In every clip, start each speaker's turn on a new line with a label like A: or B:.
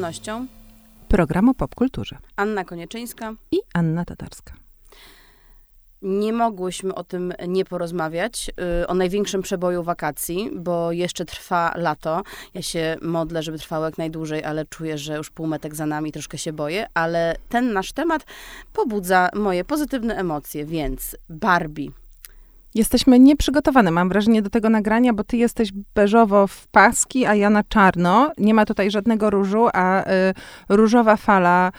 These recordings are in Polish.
A: przyjemnością
B: Programu Popkulturze.
A: Anna Konieczyńska.
B: I Anna Tatarska.
A: Nie mogłyśmy o tym nie porozmawiać, y, o największym przeboju wakacji, bo jeszcze trwa lato. Ja się modlę, żeby trwało jak najdłużej, ale czuję, że już półmetek za nami, troszkę się boję, ale ten nasz temat pobudza moje pozytywne emocje, więc Barbie.
B: Jesteśmy nieprzygotowane, mam wrażenie, do tego nagrania, bo ty jesteś beżowo w paski, a ja na czarno. Nie ma tutaj żadnego różu, a y, różowa fala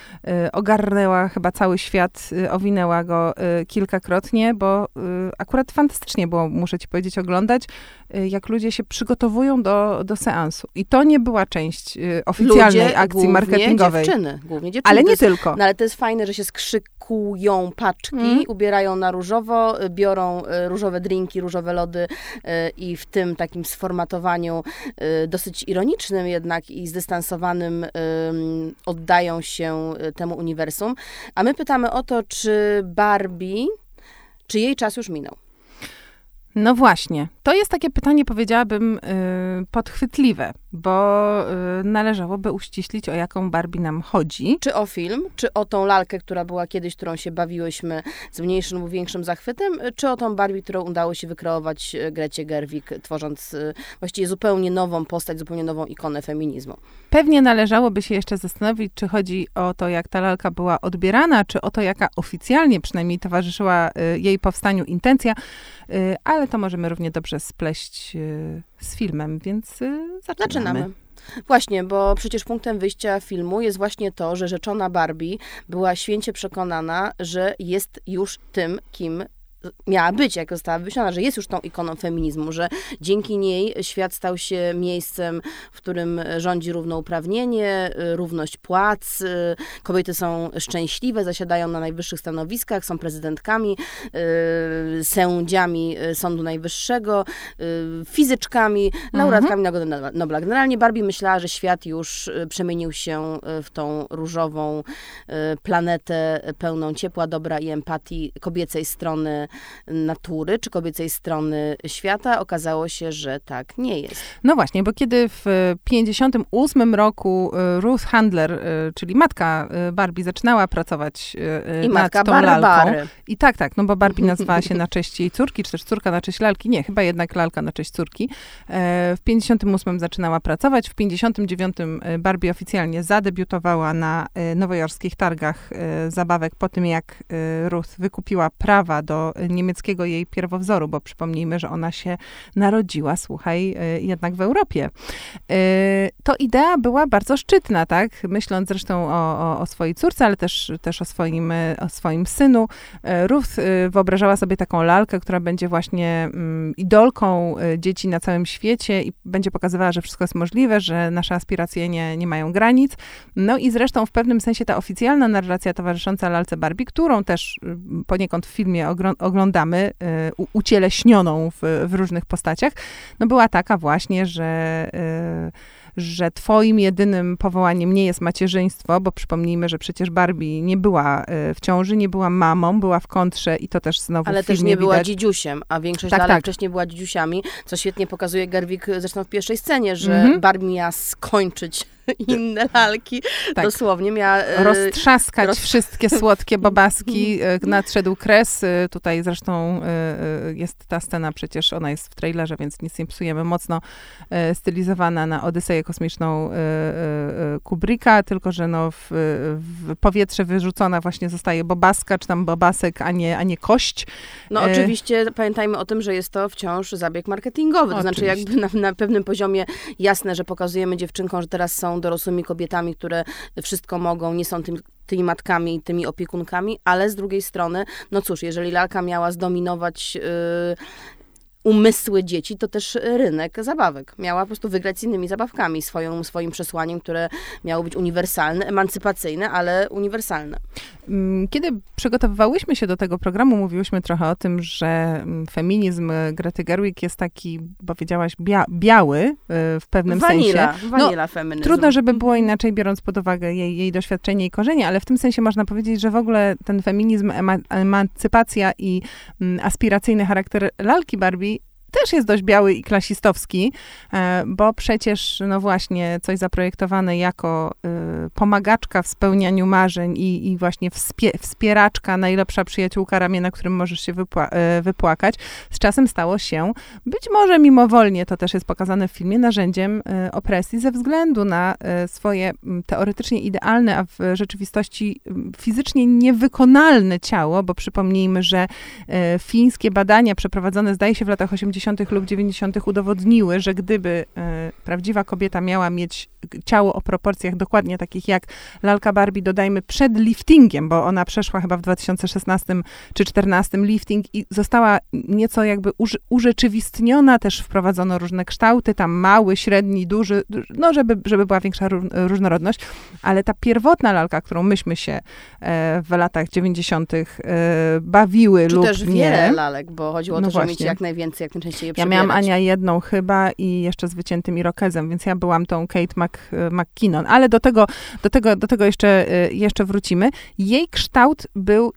B: y, ogarnęła chyba cały świat, y, owinęła go y, kilkakrotnie, bo y, akurat fantastycznie było, muszę ci powiedzieć, oglądać, y, jak ludzie się przygotowują do, do seansu. I to nie była część oficjalnej
A: ludzie,
B: akcji marketingowej.
A: Dziewczyny, głównie dziewczyny.
B: Ale nie
A: jest,
B: tylko.
A: No ale to jest fajne, że się skrzykują paczki, mm. ubierają na różowo, biorą różowo różowe drinki, różowe lody y, i w tym takim sformatowaniu y, dosyć ironicznym jednak i zdystansowanym oddają się y, temu uniwersum. A my pytamy o to, czy Barbie, czy jej czas już minął?
B: No właśnie. To jest takie pytanie, powiedziałabym, yy, podchwytliwe, bo yy, należałoby uściślić, o jaką Barbie nam chodzi.
A: Czy o film, czy o tą lalkę, która była kiedyś, którą się bawiłyśmy z mniejszym lub większym zachwytem, czy o tą Barbie, którą udało się wykreować y, Grecie Gerwig, tworząc yy, właściwie zupełnie nową postać, zupełnie nową ikonę feminizmu.
B: Pewnie należałoby się jeszcze zastanowić, czy chodzi o to, jak ta lalka była odbierana, czy o to, jaka oficjalnie przynajmniej towarzyszyła y, jej powstaniu intencja, ale to możemy równie dobrze spleść y, z filmem, więc zaczynamy. zaczynamy.
A: Właśnie, bo przecież punktem wyjścia filmu jest właśnie to, że rzeczona Barbie była święcie przekonana, że jest już tym, kim miała być, jak została wymyślona, że jest już tą ikoną feminizmu, że dzięki niej świat stał się miejscem, w którym rządzi równouprawnienie, równość płac, kobiety są szczęśliwe, zasiadają na najwyższych stanowiskach, są prezydentkami, sędziami Sądu Najwyższego, fizyczkami, mhm. laureatkami Nagrody Nobla. Generalnie Barbie myślała, że świat już przemienił się w tą różową planetę pełną ciepła, dobra i empatii kobiecej strony natury czy kobiecej strony świata, okazało się, że tak nie jest.
B: No właśnie, bo kiedy w 58 roku y, Ruth Handler, y, czyli matka y, Barbie, zaczynała pracować I nad matka tą Barbary. lalką. I tak, tak, no bo Barbie nazywała się na cześć jej córki, czy też córka na cześć lalki. Nie, chyba jednak lalka na cześć córki. E, w 58 zaczynała pracować, w 59 Barbie oficjalnie zadebiutowała na nowojorskich targach zabawek po tym, jak Ruth wykupiła prawa do niemieckiego jej pierwowzoru, bo przypomnijmy, że ona się narodziła, słuchaj, y, jednak w Europie. Y, to idea była bardzo szczytna, tak? Myśląc zresztą o, o, o swojej córce, ale też, też o, swoim, y, o swoim synu. Ruth wyobrażała sobie taką lalkę, która będzie właśnie mm, idolką dzieci na całym świecie i będzie pokazywała, że wszystko jest możliwe, że nasze aspiracje nie, nie mają granic. No i zresztą w pewnym sensie ta oficjalna narracja towarzysząca lalce Barbie, którą też poniekąd w filmie oglądamy, y, ucieleśnioną w, w różnych postaciach, no była taka właśnie, że y, że twoim jedynym powołaniem nie jest macierzyństwo, bo przypomnijmy, że przecież Barbie nie była y, w ciąży, nie była mamą, była w kontrze i to też znowu
A: Ale
B: w też
A: nie
B: widać.
A: była dzidziusiem, a większość tak, lalek tak. wcześniej była dzidziusiami, co świetnie pokazuje Gerwig zresztą w pierwszej scenie, że mhm. Barbie miała skończyć inne lalki. Tak. Dosłownie miała...
B: E, Roztrzaskać roz... wszystkie słodkie babaski. E, nadszedł kres. E, tutaj zresztą jest ta scena przecież, ona jest w trailerze, więc nic nie psujemy. Mocno stylizowana na Odyseję kosmiczną Kubricka, tylko że no w, w powietrze wyrzucona właśnie zostaje bobaska, czy tam bobasek, a nie, a nie kość.
A: No oczywiście pamiętajmy o tym, że jest to wciąż zabieg marketingowy. To oczywiście. znaczy jakby na, na pewnym poziomie jasne, że pokazujemy dziewczynkom, że teraz są dorosłymi kobietami, które wszystko mogą, nie są tym, tymi matkami i tymi opiekunkami, ale z drugiej strony, no cóż, jeżeli lalka miała zdominować yy, umysły dzieci, to też rynek zabawek. Miała po prostu wygrać z innymi zabawkami, swoją, swoim przesłaniem, które miało być uniwersalne, emancypacyjne, ale uniwersalne.
B: Mm, kiedy przygotowywałyśmy się do tego programu, mówiłyśmy trochę o tym, że mm, feminizm Grety Gerwig jest taki, powiedziałaś, bia biały y, w pewnym
A: vanilla,
B: sensie.
A: Vanilla no, feminizm.
B: Trudno, żeby było inaczej, biorąc pod uwagę jej, jej doświadczenie i korzenie, ale w tym sensie można powiedzieć, że w ogóle ten feminizm, emancypacja i mm, aspiracyjny charakter lalki Barbie też jest dość biały i klasistowski, e, bo przecież, no właśnie, coś zaprojektowane jako y, pomagaczka w spełnianiu marzeń i, i właśnie wspie, wspieraczka, najlepsza przyjaciółka ramię, na którym możesz się wypła y, wypłakać, z czasem stało się, być może mimowolnie, to też jest pokazane w filmie, narzędziem opresji ze względu na swoje teoretycznie idealne, a w rzeczywistości fizycznie niewykonalne ciało, bo przypomnijmy, że fińskie badania przeprowadzone, zdaje się, w latach 80 80. lub 90. udowodniły, że gdyby e, prawdziwa kobieta miała mieć ciało o proporcjach dokładnie takich jak lalka Barbie, dodajmy przed liftingiem, bo ona przeszła chyba w 2016 czy 2014 lifting i została nieco jakby uż, urzeczywistniona, też wprowadzono różne kształty, tam mały, średni, duży, no żeby, żeby była większa różnorodność, ale ta pierwotna lalka, którą myśmy się e, w latach 90. E, bawiły
A: czy
B: lub
A: też
B: nie.
A: wiele lalek, bo chodziło o no to, żeby mieć jak najwięcej, jak najczęściej je
B: Ja miałam Ania jedną chyba i jeszcze z wyciętym irokezem, więc ja byłam tą Kate Mac, McKinnon, ale do tego, do tego, do tego jeszcze, y, jeszcze wrócimy. Jej kształt był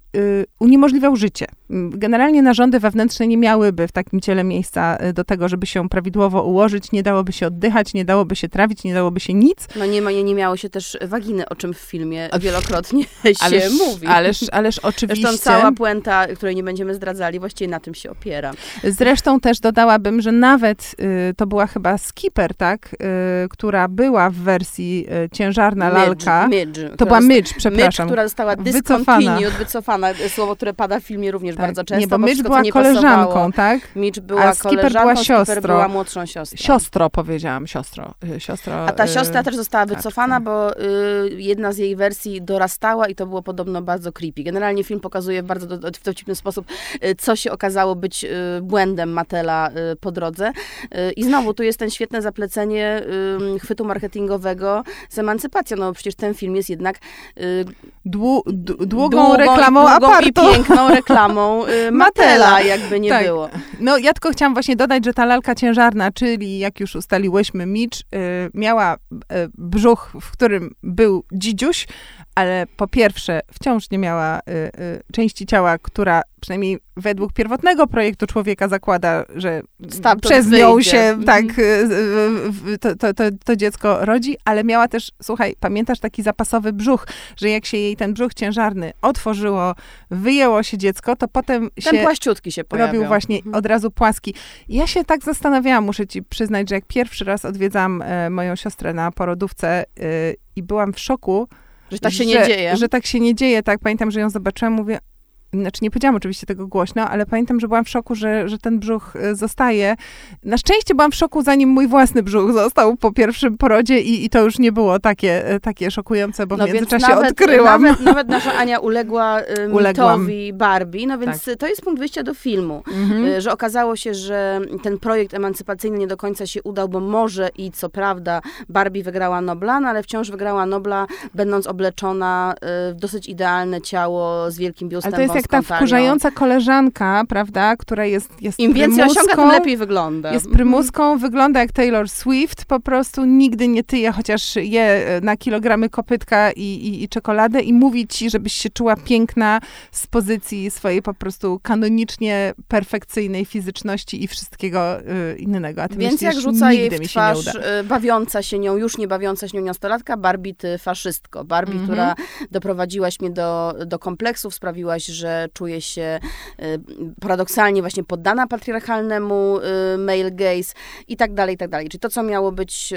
B: uniemożliwiał życie. Generalnie narządy wewnętrzne nie miałyby w takim ciele miejsca y, do tego, żeby się prawidłowo ułożyć, nie dałoby się oddychać, nie dałoby się trawić, nie dałoby się nic.
A: No nie, nie, nie miało się też waginy, o czym w filmie wielokrotnie
B: ależ,
A: się mówi.
B: Ależ, ależ oczywiście.
A: Zresztą cała puenta, której nie będziemy zdradzali, właściwie na tym się opiera.
B: Zresztą też dodałabym, że nawet y, to była chyba Skipper, tak, y, która była w wersji y, ciężarna
A: Midge,
B: lalka.
A: Midge,
B: to była Midge, przepraszam.
A: Midge, która została discontinued, wycofana. wycofana. Słowo, które pada w filmie również tak. bardzo często.
B: Nie, bo Midge była koleżanką, pasowało. tak?
A: Midge była A Skipper była siostrą. była młodszą siostrą.
B: Siostro powiedziałam, siostro. Y, siostro
A: A ta y, siostra też została tak, wycofana, tak. bo y, jedna z jej wersji dorastała i to było podobno bardzo creepy. Generalnie film pokazuje w bardzo dowcipny sposób, co się okazało być y, błędem Matela y, po drodze. I znowu tu jest ten świetne zaplecenie chwytu marketingowego z emancypacją, no przecież ten film jest jednak
B: Dłu, długą, długą reklamą długą
A: i piękną reklamą Matela, jakby nie tak. było.
B: No ja tylko chciałam właśnie dodać, że ta lalka ciężarna, czyli jak już ustaliłyśmy, Mitch, miała brzuch, w którym był dzidziuś, ale po pierwsze wciąż nie miała y, y, części ciała, która przynajmniej według pierwotnego projektu człowieka zakłada, że Stamtąd przez nią wyjdzie. się mm. tak y, to, to, to, to, dziecko rodzi, ale miała też, słuchaj, pamiętasz taki zapasowy brzuch, że jak się jej ten brzuch ciężarny otworzyło, wyjęło się dziecko, to potem
A: ten się płaściutki się pojawił.
B: robił właśnie mhm. od razu płaski. Ja się tak zastanawiałam, muszę ci przyznać, że jak pierwszy raz odwiedzam e, moją siostrę na porodówce e, i byłam w szoku,
A: że tak się że, nie dzieje.
B: Że tak się nie dzieje, tak. Pamiętam, że ją zobaczyłam, mówię, znaczy nie powiedziałam oczywiście tego głośno, ale pamiętam, że byłam w szoku, że, że ten brzuch y, zostaje. Na szczęście byłam w szoku, zanim mój własny brzuch został po pierwszym porodzie i, i to już nie było takie, y, takie szokujące, bo no w międzyczasie nawet, odkryłam.
A: Nawet, nawet nasza Ania uległa y, mitowi Barbie, no więc tak. to jest punkt wyjścia do filmu, mhm. że okazało się, że ten projekt emancypacyjny nie do końca się udał, bo może i co prawda Barbie wygrała Nobla, no ale wciąż wygrała Nobla, będąc obleczona w dosyć idealne ciało z wielkim biustem
B: jak ta wkurzająca koleżanka, prawda, która jest, jest
A: Im więcej osiąga, tym lepiej wygląda.
B: Jest mhm. prymuską, wygląda jak Taylor Swift, po prostu nigdy nie tyje, chociaż je e, na kilogramy kopytka i, i, i czekoladę i mówi ci, żebyś się czuła piękna z pozycji swojej po prostu kanonicznie perfekcyjnej fizyczności i wszystkiego y, innego. A ty
A: Więc
B: myślisz,
A: jak rzuca
B: jej
A: w twarz y, bawiąca się nią, już nie bawiąca się nią nastolatka, Barbie ty faszystko. Barbie, mhm. która doprowadziłaś mnie do, do kompleksów, sprawiłaś, że czuje się y, paradoksalnie właśnie poddana patriarchalnemu y, male gaze i tak dalej, i tak dalej. Czyli to, co miało być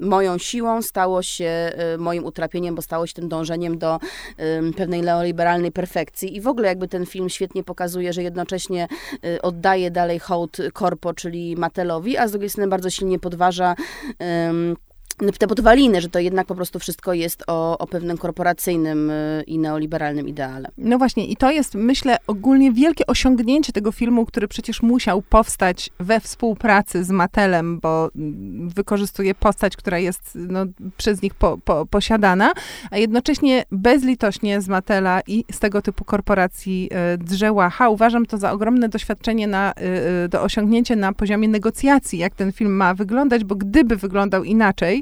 A: moją siłą, stało się y, moim utrapieniem, bo stało się tym dążeniem do pewnej neoliberalnej perfekcji. I w ogóle jakby ten film świetnie pokazuje, że jednocześnie oddaje dalej hołd korpo, czyli Matelowi, a z drugiej strony bardzo silnie podważa te podwaliny, że to jednak po prostu wszystko jest o, o pewnym korporacyjnym y, i neoliberalnym ideale.
B: No właśnie, i to jest, myślę, ogólnie wielkie osiągnięcie tego filmu, który przecież musiał powstać we współpracy z Matelem, bo mm, wykorzystuje postać, która jest no, przez nich po, po, posiadana, a jednocześnie bezlitośnie z Matela i z tego typu korporacji y, drze łacha. Uważam to za ogromne doświadczenie na, y, do osiągnięcia na poziomie negocjacji, jak ten film ma wyglądać, bo gdyby wyglądał inaczej,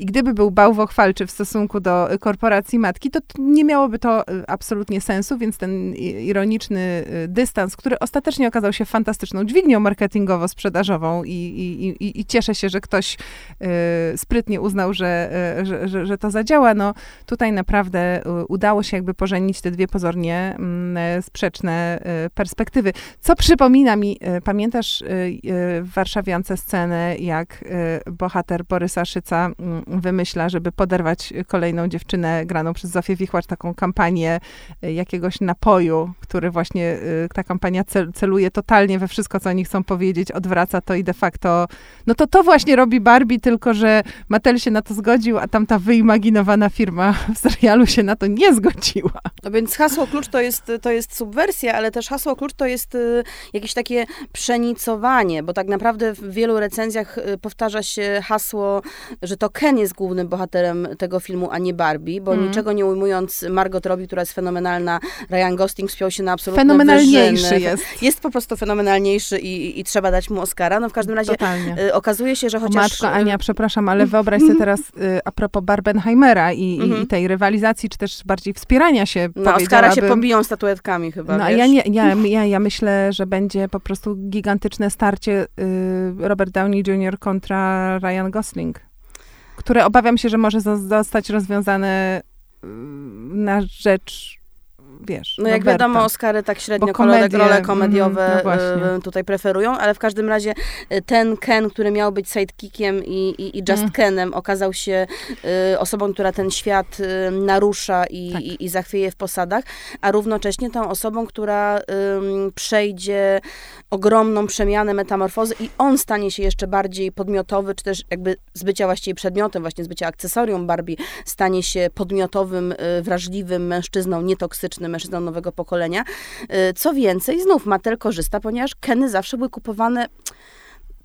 B: I gdyby był bałwochwalczy w stosunku do korporacji matki, to nie miałoby to absolutnie sensu, więc ten ironiczny dystans, który ostatecznie okazał się fantastyczną dźwignią marketingowo-sprzedażową i, i, i, i cieszę się, że ktoś sprytnie uznał, że, że, że, że to zadziała. No tutaj naprawdę udało się jakby pożenić te dwie pozornie mm, sprzeczne perspektywy. Co przypomina mi, pamiętasz w Warszawiance scenę, jak bohater Borysa Szyca mm, wymyśla, żeby poderwać kolejną dziewczynę graną przez Zofię Wichłacz, taką kampanię y, jakiegoś napoju, który właśnie, y, ta kampania celuje totalnie we wszystko, co oni chcą powiedzieć, odwraca to i de facto, no to to właśnie robi Barbie, tylko że Mattel się na to zgodził, a tamta wyimaginowana firma w serialu się na to nie zgodziła.
A: No więc hasło klucz to jest, to jest subwersja, ale też hasło klucz to jest y, jakieś takie przenicowanie, bo tak naprawdę w wielu recenzjach powtarza się hasło, że to Ken jest głównym bohaterem tego filmu, a nie Barbie, bo mm. niczego nie ujmując Margot Robbie, która jest fenomenalna, Ryan Gosling spiął się na absolutne
B: Fenomenalniejszy
A: wyżyny.
B: jest.
A: Jest po prostu fenomenalniejszy i, i, trzeba dać mu Oscara. No w każdym razie y, okazuje się, że chociaż...
B: Matko, Ania, przepraszam, ale wyobraź sobie teraz y, a propos Barbenheimera i, mm -hmm. i, mhm. tej rywalizacji, czy też bardziej wspierania się,
A: Na Oscara się pobiją statuetkami chyba,
B: No, ja, nie, ja, ja, ja myślę, że będzie po prostu gigantyczne starcie y, Robert Downey Jr. kontra Ryan Gosling które obawiam się, że może zostać rozwiązane mm, na rzecz wiesz.
A: No jak wiadomo, Oscary tak średnio komedie, role komediowe mm, no tutaj preferują, ale w każdym razie y, ten Ken, który miał być sidekickiem i, i, i Just mm. Kenem, okazał się y, osobą, która ten świat y, narusza i, tak. i, i zachwieje w posadach, a równocześnie tą osobą, która y, przejdzie ogromną przemianę, metamorfozy i on stanie się jeszcze bardziej podmiotowy, czy też jakby z bycia właściwie przedmiotem, właśnie z bycia akcesorium Barbie, stanie się podmiotowym, y, wrażliwym mężczyzną, nietoksycznym, mężczyzną nowego pokolenia. Y, co więcej, znów Mattel korzysta, ponieważ Keny zawsze były kupowane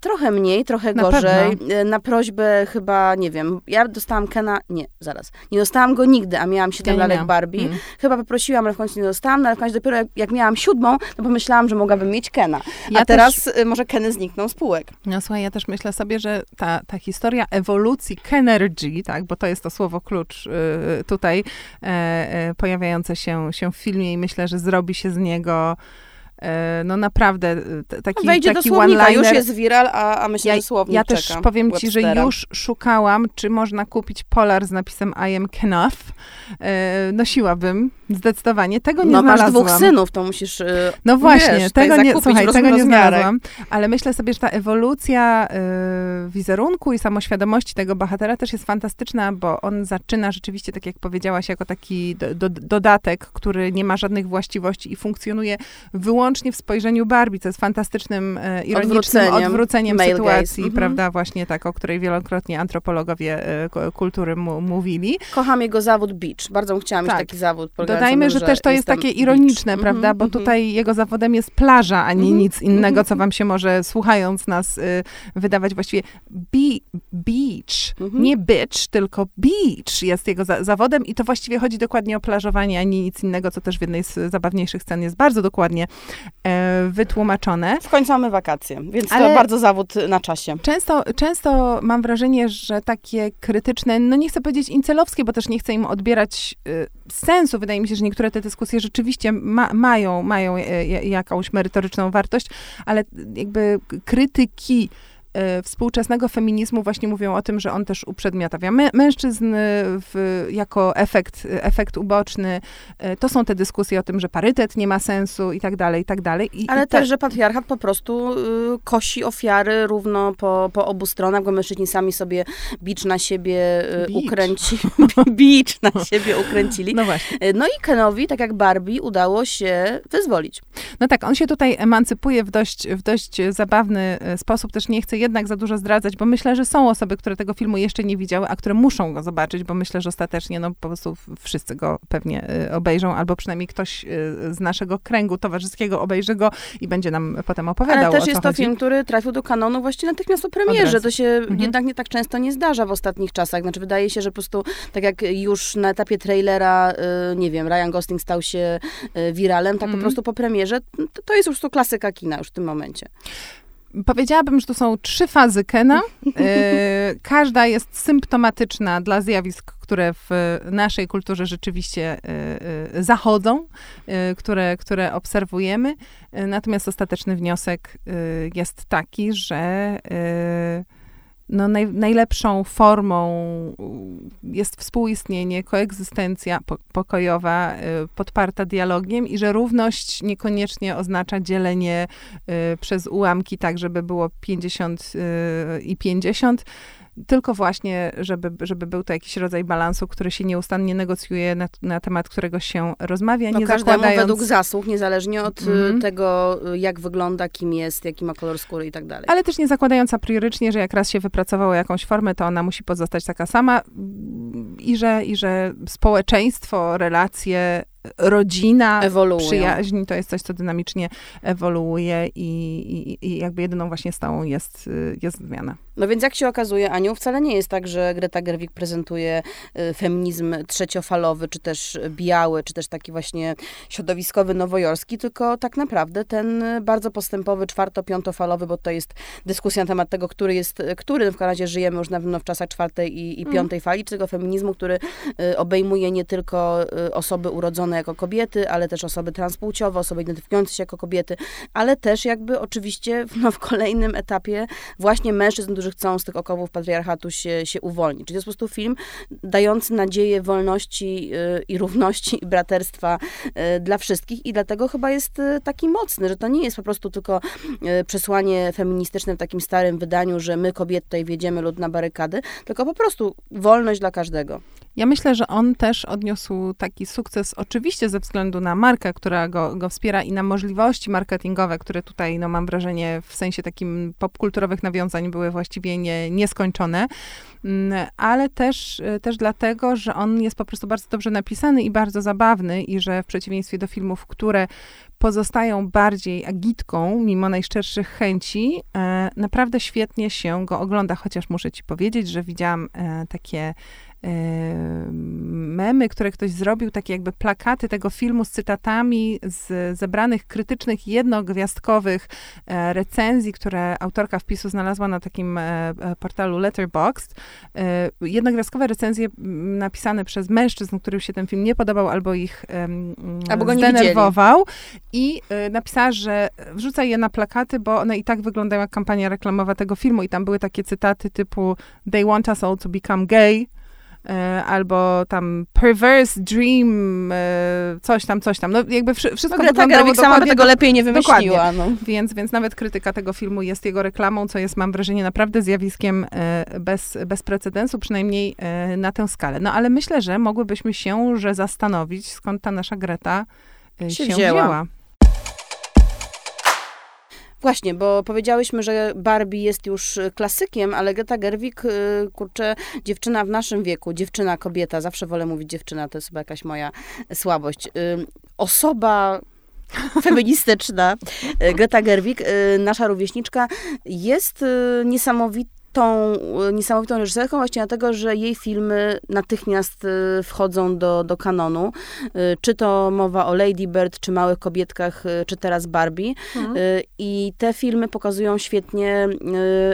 A: Trochę mniej, trochę na gorzej. Pewno. Na prośbę chyba, nie wiem, ja dostałam Kena, nie, zaraz, nie dostałam go nigdy, a miałam siedem lalek Barbie. Mm. Chyba poprosiłam, ale w końcu nie dostałam, no ale w końcu dopiero jak, jak miałam siódmą, to pomyślałam, że mogłabym mieć Kena. A ja teraz też, y, może Keny znikną z półek.
B: No słuchaj, ja też myślę sobie, że ta, ta historia ewolucji Kenergy, tak, bo to jest to słowo klucz y, tutaj e, e, pojawiające się, się w filmie i myślę, że zrobi się z niego E, no naprawdę e, taki,
A: Wejdzie
B: taki
A: do słownika, już jest viral, a, a myślę,
B: ja,
A: że słownik
B: Ja też
A: czeka,
B: powiem ci, że już szukałam, czy można kupić polar z napisem I am Kenough. E, nosiłabym zdecydowanie. Tego nie
A: no,
B: znalazłam.
A: No masz dwóch synów, to musisz
B: No właśnie, wiesz, tego nie, słuchaj, tego nie znalazłam. Ale myślę sobie, że ta ewolucja wizerunku i samoświadomości tego bohatera też jest fantastyczna, bo on zaczyna rzeczywiście, tak jak powiedziałaś, jako taki do, do, dodatek, który nie ma żadnych właściwości i funkcjonuje wyłącznie wyłącznie w spojrzeniu Barbie, co jest fantastycznym, e, ironicznym odwróceniem, odwróceniem sytuacji, mm -hmm. prawda, właśnie tak, o której wielokrotnie antropologowie e, kultury mówili.
A: Kocham jego zawód beach. Bardzo chciałam tak. mieć taki zawód.
B: Dodajmy, że, że też to jest takie ironiczne, beach. prawda, mm -hmm, bo mhm. tutaj jego zawodem jest plaża, a nie -hmm, nic innego, co wam się może, słuchając nas, y, wydawać właściwie. Be beach, mhm. nie bitch, tylko beach jest jego za zawodem i to właściwie chodzi dokładnie o plażowanie, a nie nic innego, co też w jednej z zabawniejszych scen jest bardzo dokładnie e, wytłumaczone.
A: W końcu mamy wakacje, więc Ale to bardzo zawód na czasie.
B: Często, często mam wrażenie, że takie krytyczne, no nie chcę powiedzieć incelowskie, bo też nie chcę im odbierać y, sensu. Wydaje mi się, że niektóre te dyskusje rzeczywiście ma, mają, mają y, jakąś merytoryczną wartość, ale jakby krytyki E, współczesnego feminizmu właśnie mówią o tym, że on też uprzedmiotawia mężczyzn w, jako efekt, efekt uboczny. To są te dyskusje o tym, że parytet nie ma sensu i tak dalej, i tak dalej. I,
A: Ale
B: i
A: też, że patriarchat po prostu y, kosi ofiary równo po, po obu stronach, bo mężczyźni sami sobie bicz na siebie y, ukręcili. bicz na siebie ukręcili.
B: No właśnie.
A: No i Kenowi, tak jak Barbie, udało się wyzwolić.
B: No tak, on się tutaj emancypuje w dość, w dość zabawny sposób. Też nie chce jednak za dużo zdradzać, bo myślę, że są osoby, które tego filmu jeszcze nie widziały, a które muszą go zobaczyć, bo myślę, że ostatecznie no, po prostu wszyscy go pewnie y, obejrzą, albo przynajmniej ktoś y, z naszego kręgu towarzyskiego obejrzy go i będzie nam potem opowiadał,
A: Ale też
B: jest
A: to
B: chodzi.
A: film, który trafił do kanonu właściwie natychmiast po premierze. To się mhm. jednak nie tak często nie zdarza w ostatnich czasach. Znaczy wydaje się, że po prostu tak jak już na etapie trailera, y, nie wiem, Ryan Gosling stał się wiralem, tak mhm. po prostu po premierze, to, to jest już to klasyka kina już w tym momencie.
B: Powiedziałabym, że to są trzy fazy Kena. E, każda jest symptomatyczna dla zjawisk, które w naszej kulturze rzeczywiście e, zachodzą, które, które obserwujemy. Natomiast ostateczny wniosek jest taki, że no naj, najlepszą formą jest współistnienie, koegzystencja po, pokojowa, y, podparta dialogiem i że równość niekoniecznie oznacza dzielenie y, przez ułamki tak, żeby było 50 y, i 50, tylko właśnie, żeby, żeby był to jakiś rodzaj balansu, który się nieustannie negocjuje, na, na temat którego się rozmawia,
A: no,
B: nie
A: każdemu
B: zakładając...
A: według zasług, niezależnie od mm. tego, jak wygląda, kim jest, jaki ma kolor skóry i tak dalej.
B: Ale też nie zakładając a priorycznie, że jak raz się wypracowało jakąś formę, to ona musi pozostać taka sama i że, i że społeczeństwo, relacje rodzina, Ewoluują. przyjaźń to jest coś, co dynamicznie ewoluuje i, i, i jakby jedyną właśnie stałą jest, jest zmiana.
A: No więc jak się okazuje, Aniu, wcale nie jest tak, że Greta Gerwig prezentuje y, feminizm trzeciofalowy, czy też biały, czy też taki właśnie środowiskowy, nowojorski, tylko tak naprawdę ten bardzo postępowy, czwarto-piątofalowy, bo to jest dyskusja na temat tego, który jest, który w razie żyjemy już na pewno w czasach czwartej i, i mm. piątej mm. fali, czy tego feminizmu, który y, obejmuje nie tylko y, osoby urodzone jako kobiety, ale też osoby transpłciowe, osoby identyfikujące się jako kobiety, ale też jakby oczywiście no, w kolejnym etapie właśnie mężczyzn, którzy chcą z tych okowów patriarchatu się, się uwolnić. Czyli to jest po prostu film dający nadzieję wolności yy, i równości i braterstwa yy, dla wszystkich i dlatego chyba jest yy, taki mocny, że to nie jest po prostu tylko y, przesłanie feministyczne w takim starym wydaniu, że my kobiety tutaj wiedziemy lud na barykady, tylko po prostu wolność dla każdego.
B: Ja myślę, że on też odniósł taki sukces, oczywiście ze względu na markę, która go, go wspiera i na możliwości marketingowe, które tutaj, no mam wrażenie, w sensie takim popkulturowych nawiązań były właściwie nie, nieskończone, mm, ale też, też dlatego, że on jest po prostu bardzo dobrze napisany i bardzo zabawny i że w przeciwieństwie do filmów, które pozostają bardziej agitką, mimo najszczerszych chęci, e, naprawdę świetnie się go ogląda, chociaż muszę ci powiedzieć, że widziałam e, takie memy, które ktoś zrobił, takie jakby plakaty tego filmu z cytatami z zebranych krytycznych, jednogwiazdkowych e, recenzji, które autorka wpisu znalazła na takim e, e, portalu Letterboxd. Jednogwiazdkowe recenzje napisane przez mężczyzn, którym się ten film nie podobał albo ich albo go zdenerwował. I napisała, że wrzuca je na plakaty, bo one i tak wyglądają jak kampania reklamowa tego filmu i tam były takie cytaty typu They want us all to become gay, albo tam perverse dream, e, coś tam, coś tam. No jakby wszystko
A: Greta Gerwig sama by tego do, lepiej nie wymyśliła.
B: No. Więc, więc nawet krytyka tego filmu jest jego reklamą, co jest, mam wrażenie, naprawdę zjawiskiem e, bez, bez precedensu, przynajmniej na tę skalę. No ale myślę, że mogłybyśmy się że zastanowić, skąd ta nasza Greta się, się wzięła. wzięła.
A: Właśnie, bo powiedziałyśmy, że Barbie jest już klasykiem, ale Greta Gerwig, y, kurczę, dziewczyna w naszym wieku, dziewczyna, kobieta, zawsze wolę mówić dziewczyna, to jest chyba jakaś moja słabość. Y, osoba feministyczna, y, Greta Gerwig, nasza rówieśniczka, jest niesamowita tą e, niesamowitą reżyserką właśnie dlatego, że jej filmy natychmiast e, wchodzą do, do kanonu. E, czy to mowa o Lady Bird, czy Małych Kobietkach, czy teraz Barbie. Mhm. I te filmy pokazują świetnie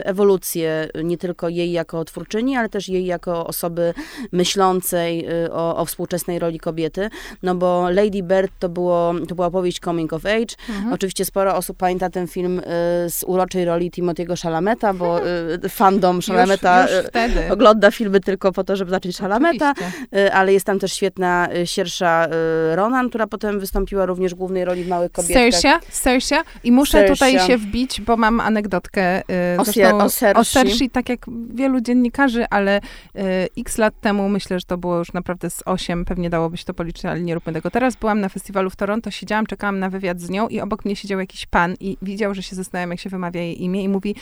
A: ewolucję nie tylko jej jako twórczyni, ale też jej jako osoby myślącej o, o współczesnej roli kobiety. No bo Lady Bird to, było, to była opowieść coming of age. Mhm. Oczywiście sporo osób pamięta ten film z uroczej roli Timothy'ego Shalameta, bo fan fandom Szalameta e, ogląda filmy tylko po to, żeby zacząć Szalameta, e, ale jest tam też świetna e, siersza Ronan, która potem wystąpiła również w głównej roli w Małych Kobietach.
B: Sersia, Sersia. I muszę Sersia. tutaj się wbić, bo mam anegdotkę o, zresztą, o, Sersi. tak jak wielu dziennikarzy, ale x lat temu, myślę, że to było już naprawdę z 8, pewnie dałoby się to policzyć, ale nie róbmy tego teraz. Byłam na festiwalu w Toronto, siedziałam, czekałam na wywiad z nią i obok mnie siedział jakiś pan i widział, że się zastanawiam, jak się wymawia jej imię i mówi,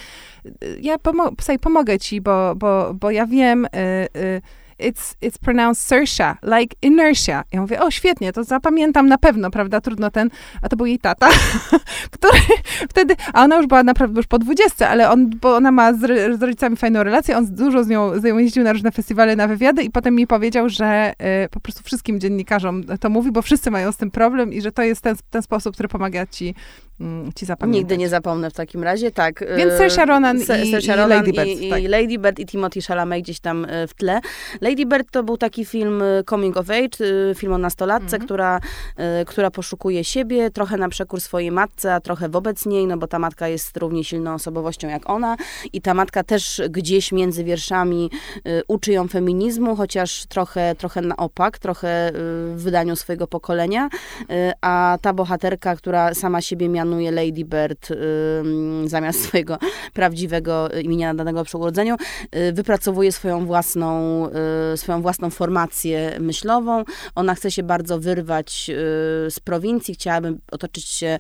B: ja pomo- pomogę ci, bo, bo, bo ja wiem, y, y, it's, it's pronounced Sersha, like inertia. Ja mówię, o świetnie, to zapamiętam na pewno, prawda, trudno ten, a to był jej tata, który wtedy, a ona już była naprawdę już po dwudziestce, ale on, bo ona ma z, z, rodzicami fajną relację, on dużo z nią, z nią jeździł na różne festiwale, na wywiady i potem mi powiedział, że y, po prostu wszystkim dziennikarzom to mówi, bo wszyscy mają z tym problem i że to jest ten, ten sposób, który pomaga ci ci zapamiętać.
A: Nigdy nie zapomnę w takim razie, tak.
B: Więc Saoirse Ronan i, Saoirse Ronan i Lady Bird.
A: I,
B: tak.
A: i Lady Bird i Timothy Chalamet gdzieś tam w tle. Lady Bird to był taki film coming of age, film o nastolatce, mm -hmm. która, która poszukuje siebie, trochę na przekór swojej matce, a trochę wobec niej, no bo ta matka jest równie silną osobowością jak ona i ta matka też gdzieś między wierszami uczy ją feminizmu, chociaż trochę, trochę na opak, trochę w wydaniu swojego pokolenia, a ta bohaterka, która sama siebie mianuje Lady Bird zamiast swojego prawdziwego imienia nadanego przy urodzeniu, y, wypracowuje swoją własną, y, swoją własną formację myślową. Ona chce się bardzo wyrwać y, z prowincji, chciałaby otoczyć się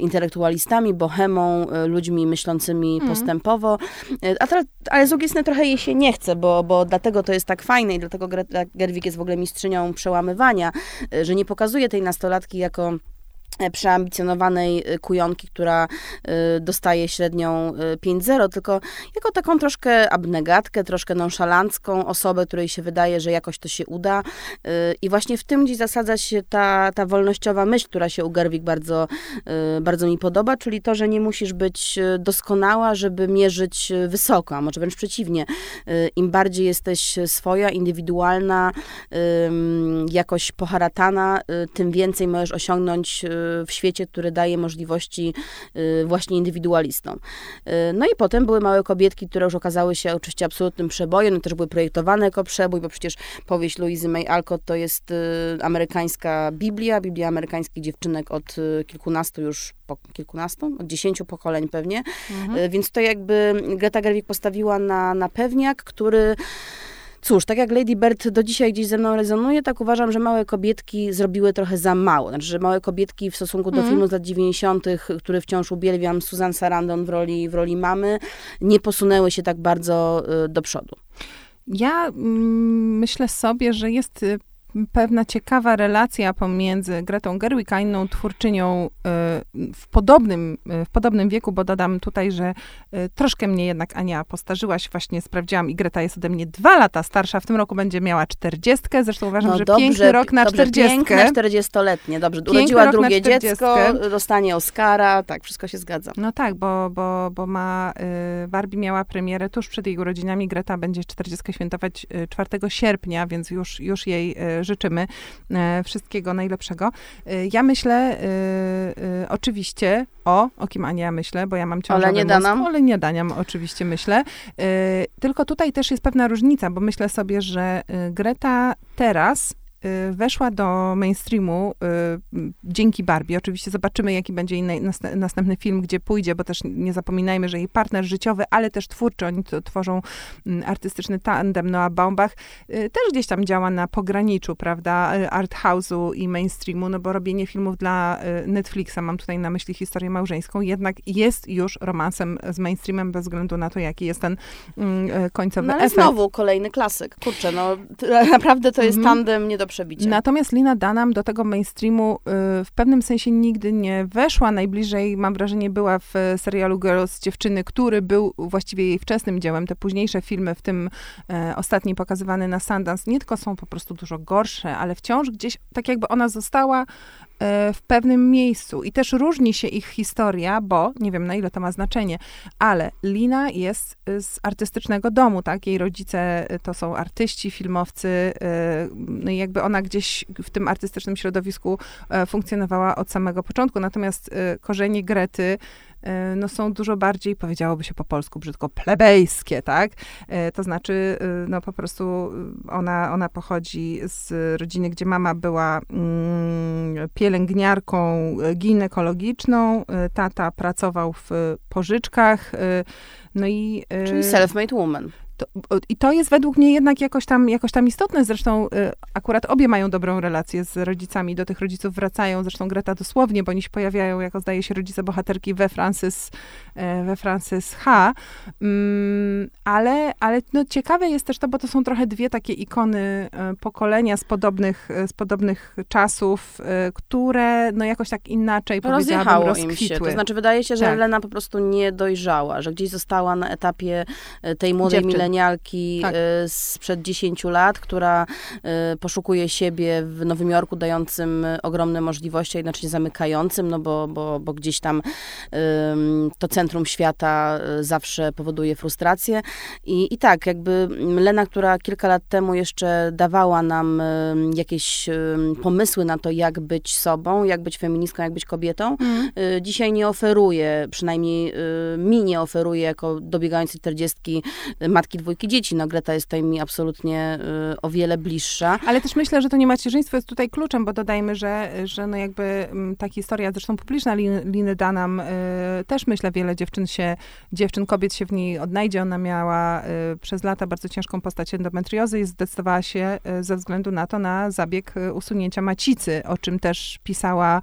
A: intelektualistami, bohemą, ludźmi myślącymi mm. postępowo, a teraz, ale z drugiej strony trochę jej się nie chce, bo, bo dlatego to jest tak fajne i dlatego Greta Gerwig jest w ogóle mistrzynią przełamywania, że nie pokazuje tej nastolatki jako przeambicjonowanej e, kujonki, która e, dostaje średnią 5-0, tylko jako taką troszkę abnegatkę, troszkę nonszalancką osobę, której się wydaje, że jakoś to się uda. I właśnie w tym gdzieś zasadza się ta, ta wolnościowa myśl, która się u Gerwig bardzo, bardzo mi podoba, czyli to, że nie musisz być doskonała, żeby mierzyć wysoko, a może wręcz przeciwnie. Im bardziej jesteś swoja, indywidualna, jakoś poharatana, tym więcej możesz osiągnąć w świecie, który daje możliwości y, właśnie indywidualistom. Y, no i potem były małe kobietki, które już okazały się oczywiście absolutnym przebojem, no też były projektowane jako przebój, bo przecież powieść Louisy May Alcott to jest y, amerykańska Biblia, Biblia amerykańskich dziewczynek od kilkunastu już, po kilkunastu, od dziesięciu pokoleń pewnie, mhm. więc to jakby Greta Gerwig postawiła na, na pewniak, który Cóż, tak jak Lady Bird do dzisiaj gdzieś ze mną rezonuje, tak uważam, że małe kobietki zrobiły trochę za mało. Znaczy, że małe kobietki w stosunku do mm. filmu z lat 90., który wciąż uwielbiam, Susan Sarandon w roli, w roli mamy, nie posunęły się tak bardzo y, do przodu.
B: Ja mm, myślę sobie, że jest y, pewna ciekawa relacja pomiędzy Gretą Gerwig a inną twórczynią y, w podobnym, y, w podobnym wieku, bo dodam tutaj, że y, troszkę mnie jednak Ania postarzyłaś, właśnie sprawdziłam i Greta jest ode mnie dwa lata starsza, w tym roku będzie miała czterdziestkę, zresztą uważam, no że dobrze, piękny rok na czterdziestkę. Piękne
A: czterdziestoletnie, dobrze, piękny urodziła drugie dziecko, dostanie Oscara, tak, wszystko się zgadza.
B: No tak, bo, bo, bo ma, Barbie miała premierę tuż przed jej urodzinami, Greta będzie czterdziestkę świętować 4 sierpnia, więc już, już jej życzymy e, wszystkiego najlepszego. E, ja myślę e, oczywiście o, o kim Ania myślę, bo ja mam ciążowy
A: nie Danam.
B: ale nie Daniam oczywiście myślę. Tylko tutaj też jest pewna różnica, bo myślę sobie, że Greta teraz weszła do mainstreamu y, dzięki Barbie. Oczywiście zobaczymy, jaki będzie inny, następny film, gdzie pójdzie, bo też nie zapominajmy, że jej partner życiowy, ale też twórczy, oni tworzą mm, artystyczny tandem, Noah Baumbach, y, też gdzieś tam działa na pograniczu, prawda, art house'u i mainstreamu, no bo robienie filmów dla Netflixa, mam tutaj na myśli historię małżeńską, jednak jest już romansem z mainstreamem bez względu na to, jaki jest ten mm, końcowy no, ale efekt.
A: znowu kolejny klasyk. Kurczę, no naprawdę to jest mm tandem nie do przebicia.
B: Natomiast Lina Dunham do tego mainstreamu y, w pewnym sensie nigdy nie weszła. Najbliżej, mam wrażenie, była w serialu Girls Dziewczyny, który był właściwie jej wczesnym dziełem. Te późniejsze filmy, w tym e, ostatni pokazywany na Sundance, nie tylko są po prostu dużo gorsze, ale wciąż gdzieś tak jakby ona została E, w pewnym miejscu. I też różni się ich historia, bo nie wiem na ile to ma znaczenie, ale Lina jest z artystycznego domu, tak? Jej rodzice e, to są artyści, filmowcy, e, no i jakby ona gdzieś w tym artystycznym środowisku funkcjonowała od samego początku. Natomiast korzenie Grety E, no są dużo bardziej, powiedziałoby się po polsku brzydko, plebejskie, tak? E, to znaczy, e, no po prostu ona, ona pochodzi z rodziny, gdzie mama była mm, pielęgniarką ginekologiczną, tata pracował w pożyczkach, no i...
A: Czyli self-made woman.
B: To, I to jest według mnie jednak jakoś tam, jakoś tam istotne. Zresztą y, akurat obie mają dobrą relację z rodzicami. Do tych rodziców wracają. Zresztą Greta dosłownie, bo oni się pojawiają, jako zdaje się, rodzice bohaterki we Francis, y, we Francis H. Mm, ale ale no, ciekawe jest też to, bo to są trochę dwie takie ikony e, pokolenia z podobnych, z podobnych czasów, które no jakoś tak inaczej
A: Rozjechało im się. To znaczy wydaje się, że tak. Lena po prostu nie dojrzała, że gdzieś została na etapie tej młodej Dziewczyn. Milenialki tak. sprzed 10 lat, która poszukuje siebie w Nowym Jorku, dającym ogromne możliwości, a jednocześnie zamykającym, no bo, bo, bo gdzieś tam to centrum świata e, zawsze powoduje frustrację. I, I tak, jakby Lena, która kilka lat temu jeszcze dawała nam jakieś pomysły na to, jak być sobą, jak być feministką, jak być kobietą, mm. dzisiaj nie oferuje, przynajmniej mi nie oferuje jako dobiegającej czterdziestki matki dwójki dzieci. No Greta jest tutaj mi absolutnie o wiele bliższa.
B: Ale też myślę, że to nie macierzyństwo jest tutaj kluczem, bo dodajmy, że, że no jakby mm, ta historia, zresztą publiczna Liny Danam, y, też myślę, wiele dziewczyn się, dziewczyn, kobiet się w niej odnajdzie. Ona miała y, przez lata bardzo ciężką postać endometriozy i zdecydowała się y, ze względu na to na zabieg usunięcia macicy, o czym też pisała,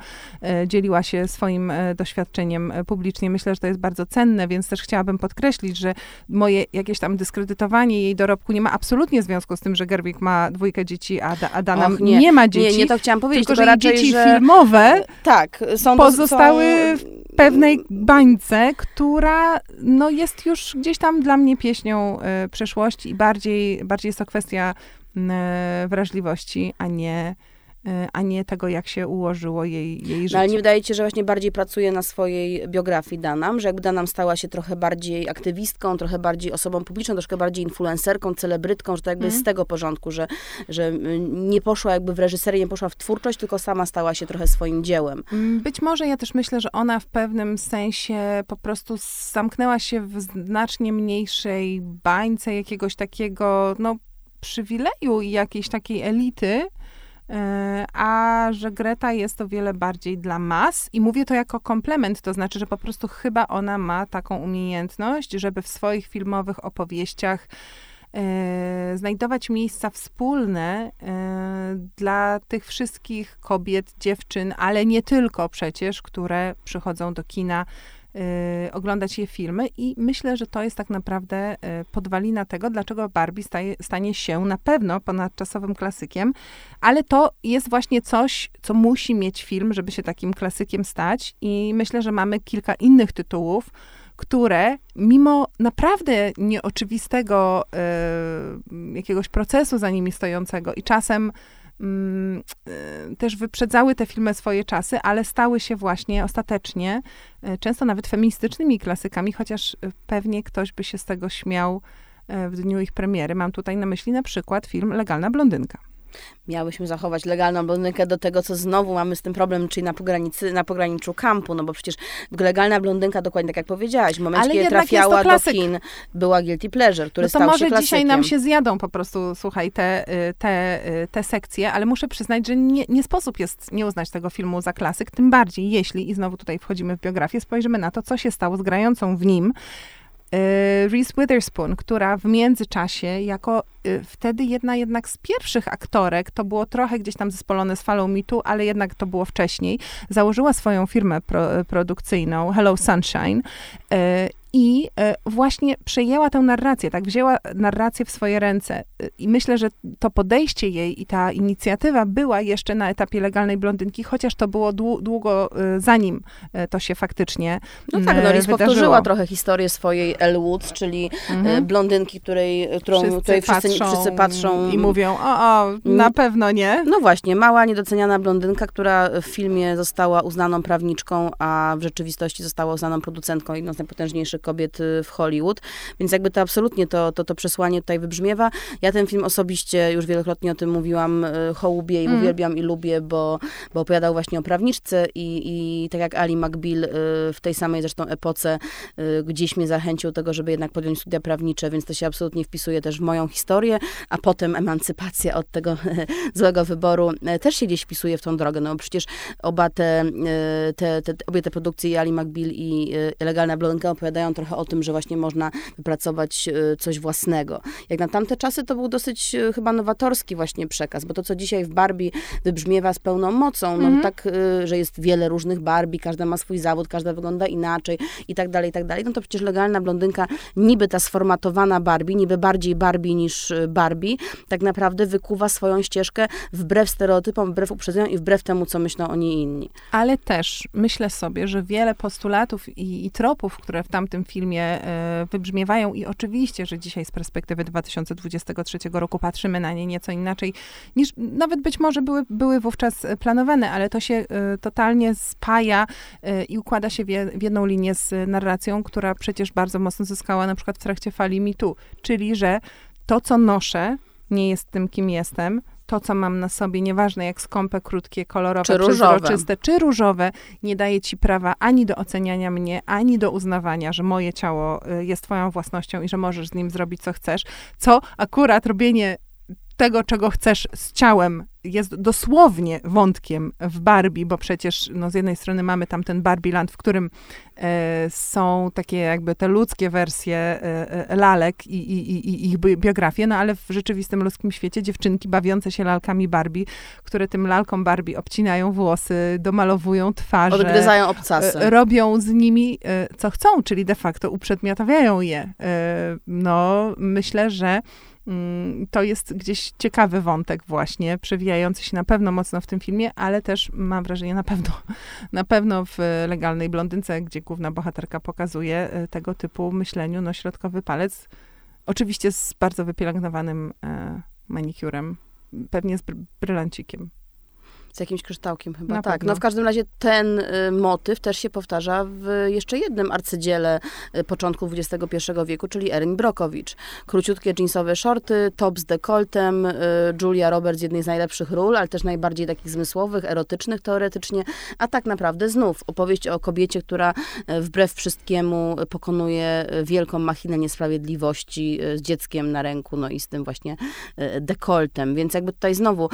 B: dzieliła się swoim doświadczeniem publicznie. Myślę, że to jest bardzo cenne, więc też chciałabym podkreślić, że moje jakieś tam dyskredytowanie jej dorobku nie ma absolutnie związku z tym, że Gerwig ma dwójkę dzieci, a, a Dana Och, nie. nie. ma dzieci.
A: Nie, nie to chciałam powiedzieć,
B: tylko, że
A: raczej,
B: dzieci
A: że...
B: filmowe
A: tak,
B: są pozostały są... w pewnej bańce, która no, jest już gdzieś tam dla mnie pieśnią y, przeszłości i bardziej, bardziej jest to kwestia y, wrażliwości, a nie E, a nie tego, jak się ułożyło jej, jej życie.
A: No, ale nie wydaje ci się, że właśnie bardziej pracuje na swojej biografii Danam, że jakby Danam stała się trochę bardziej aktywistką, trochę bardziej osobą publiczną, troszkę bardziej influencerką, celebrytką, że to jakby mm. z tego porządku, że, że nie poszła jakby w reżyserię, nie poszła w twórczość, tylko sama stała się trochę swoim dziełem.
B: Mm, być może ja też myślę, że ona w pewnym sensie po prostu zamknęła się w znacznie mniejszej bańce jakiegoś takiego, no, przywileju i jakiejś takiej elity, a że Greta jest o wiele bardziej dla mas i mówię to jako komplement, to znaczy, że po prostu chyba ona ma taką umiejętność, żeby w swoich filmowych opowieściach e, znajdować miejsca wspólne e, dla tych wszystkich kobiet, dziewczyn, ale nie tylko przecież, które przychodzą do kina oglądać je filmy i myślę, że to jest tak naprawdę y, podwalina tego, dlaczego Barbie staje, stanie się na pewno ponadczasowym klasykiem, ale to jest właśnie coś, co musi mieć film, żeby się takim klasykiem stać i myślę, że mamy kilka innych tytułów, które mimo naprawdę nieoczywistego y, jakiegoś procesu za nimi stojącego i czasem y, też wyprzedzały te filmy swoje czasy, ale stały się właśnie ostatecznie y, często nawet feministycznymi klasykami, chociaż y, pewnie ktoś by się z tego śmiał w dniu ich premiery. Mam tutaj na myśli na przykład film Legalna Blondynka
A: miałyśmy zachować legalną blondynkę do tego, co znowu mamy z tym problem, czyli na, pogranicy, na pograniczu kampu, no bo przecież legalna blondynka, dokładnie tak jak powiedziałaś, w momencie, kiedy trafiała do kin, była guilty pleasure, który no to stał
B: może
A: się
B: dzisiaj nam się zjadą po prostu, słuchaj, te, y, te, y, te sekcje, ale muszę przyznać, że nie, nie sposób jest nie uznać tego filmu za klasyk, tym bardziej jeśli, i znowu tutaj wchodzimy w biografię, spojrzymy na to, co się stało z grającą w nim Reese Witherspoon, która w międzyczasie, jako y, wtedy jedna jednak z pierwszych aktorek, to było trochę gdzieś tam zespolone z falą mitu, ale jednak to było wcześniej, założyła swoją firmę pro, produkcyjną Hello Sunshine y, i e, właśnie przejęła tę narrację, tak, wzięła narrację w swoje ręce. I myślę, że to podejście jej i ta inicjatywa była jeszcze na etapie legalnej blondynki, chociaż to było długo e, zanim e, to się faktycznie
A: No tak, no Lis powtórzyła trochę historię swojej Elle Woods, czyli mhm. blondynki, której, którą wszyscy której wszyscy patrzą, wszyscy patrzą
B: i mówią, o, o, na mm. pewno nie.
A: No właśnie, mała, niedoceniana blondynka, która w filmie została uznaną prawniczką, a w rzeczywistości została uznaną producentką, jedną z najpotężniejszych kobiet y, w Hollywood, więc jakby to absolutnie to, to, to przesłanie tutaj wybrzmiewa. Ja ten film osobiście, już wielokrotnie o tym mówiłam, y, hołubię i mm. uwielbiam i lubię, bo, bo opowiadał właśnie o prawniczce i, i tak jak Ali McBeal y, w tej samej zresztą epoce gdzieś mnie zachęcił do tego, żeby jednak podjąć studia prawnicze, więc to się absolutnie wpisuje też w moją historię, a potem emancypacja od tego złego wyboru też się gdzieś wpisuje w tą drogę, no bo przecież oba te, te, te, te obie te produkcje, Ali McBeal i Legalna Blondynka opowiadają opowiadają trochę o tym, że właśnie można wypracować e, coś własnego. Jak na tamte czasy to był dosyć e, chyba nowatorski właśnie przekaz, bo to, co dzisiaj w Barbie wybrzmiewa z pełną mocą, no mhm. tak, że jest wiele różnych Barbie, każda ma swój zawód, każda wygląda inaczej i tak dalej, i tak dalej, no to przecież legalna blondynka, niby ta sformatowana Barbie, niby bardziej Barbie niż Barbie, tak naprawdę wykuwa swoją ścieżkę wbrew stereotypom, wbrew uprzedzeniom i wbrew temu, co myślą o niej inni.
B: Ale też myślę sobie, że wiele postulatów i, i tropów, które w tamtym filmie e, wybrzmiewają i oczywiście, że dzisiaj z perspektywy 2023 roku patrzymy na nie nieco inaczej niż nawet być może były, były wówczas planowane, ale to się e, totalnie spaja e, i układa się w, jedną linię z narracją, która przecież bardzo mocno zyskała na przykład w trakcie fali MeToo, czyli że to, co noszę, nie jest tym, kim jestem, to, co mam na sobie, nieważne jak skąpe, krótkie, kolorowe, czy przezroczyste, czy różowe, nie daje ci prawa ani do oceniania mnie, ani do uznawania, że moje ciało y, jest twoją własnością i że możesz z nim zrobić, co chcesz. Co akurat robienie tego, czego chcesz z ciałem, jest dosłownie wątkiem w Barbie, bo przecież no, z jednej strony mamy tam ten Barbieland, w którym e, są takie jakby te ludzkie wersje e, e lalek i, i, i, ich biografie, no ale w rzeczywistym ludzkim świecie dziewczynki bawiące się lalkami Barbie, które tym lalkom Barbie obcinają włosy, domalowują twarze.
A: Odgryzają obcasy.
B: E, robią z nimi e, co chcą, czyli de facto uprzedmiotawiają je. E, no, myślę, że to jest gdzieś ciekawy wątek właśnie, przewijający się na pewno mocno w tym filmie, ale też mam wrażenie na pewno, na pewno w Legalnej Blondynce, gdzie główna bohaterka pokazuje e, tego typu myśleniu, no środkowy palec, oczywiście z bardzo wypielęgnowanym e, manikurem, pewnie z brylancikiem
A: z jakimś kryształkiem chyba. Na tak, pewno. no w każdym razie ten y, motyw też się powtarza w jeszcze jednym arcydziele y, początku XXI wieku, czyli Erin Brokowicz. Króciutkie jeansowe shorty, top z dekoltem, y, Julia Roberts, jednej z najlepszych ról, ale też najbardziej takich zmysłowych, erotycznych teoretycznie, a tak naprawdę znów opowieść o kobiecie, która wbrew wszystkiemu pokonuje wielką machinę niesprawiedliwości z dzieckiem na ręku, no i z tym właśnie dekoltem. Więc jakby tutaj znowu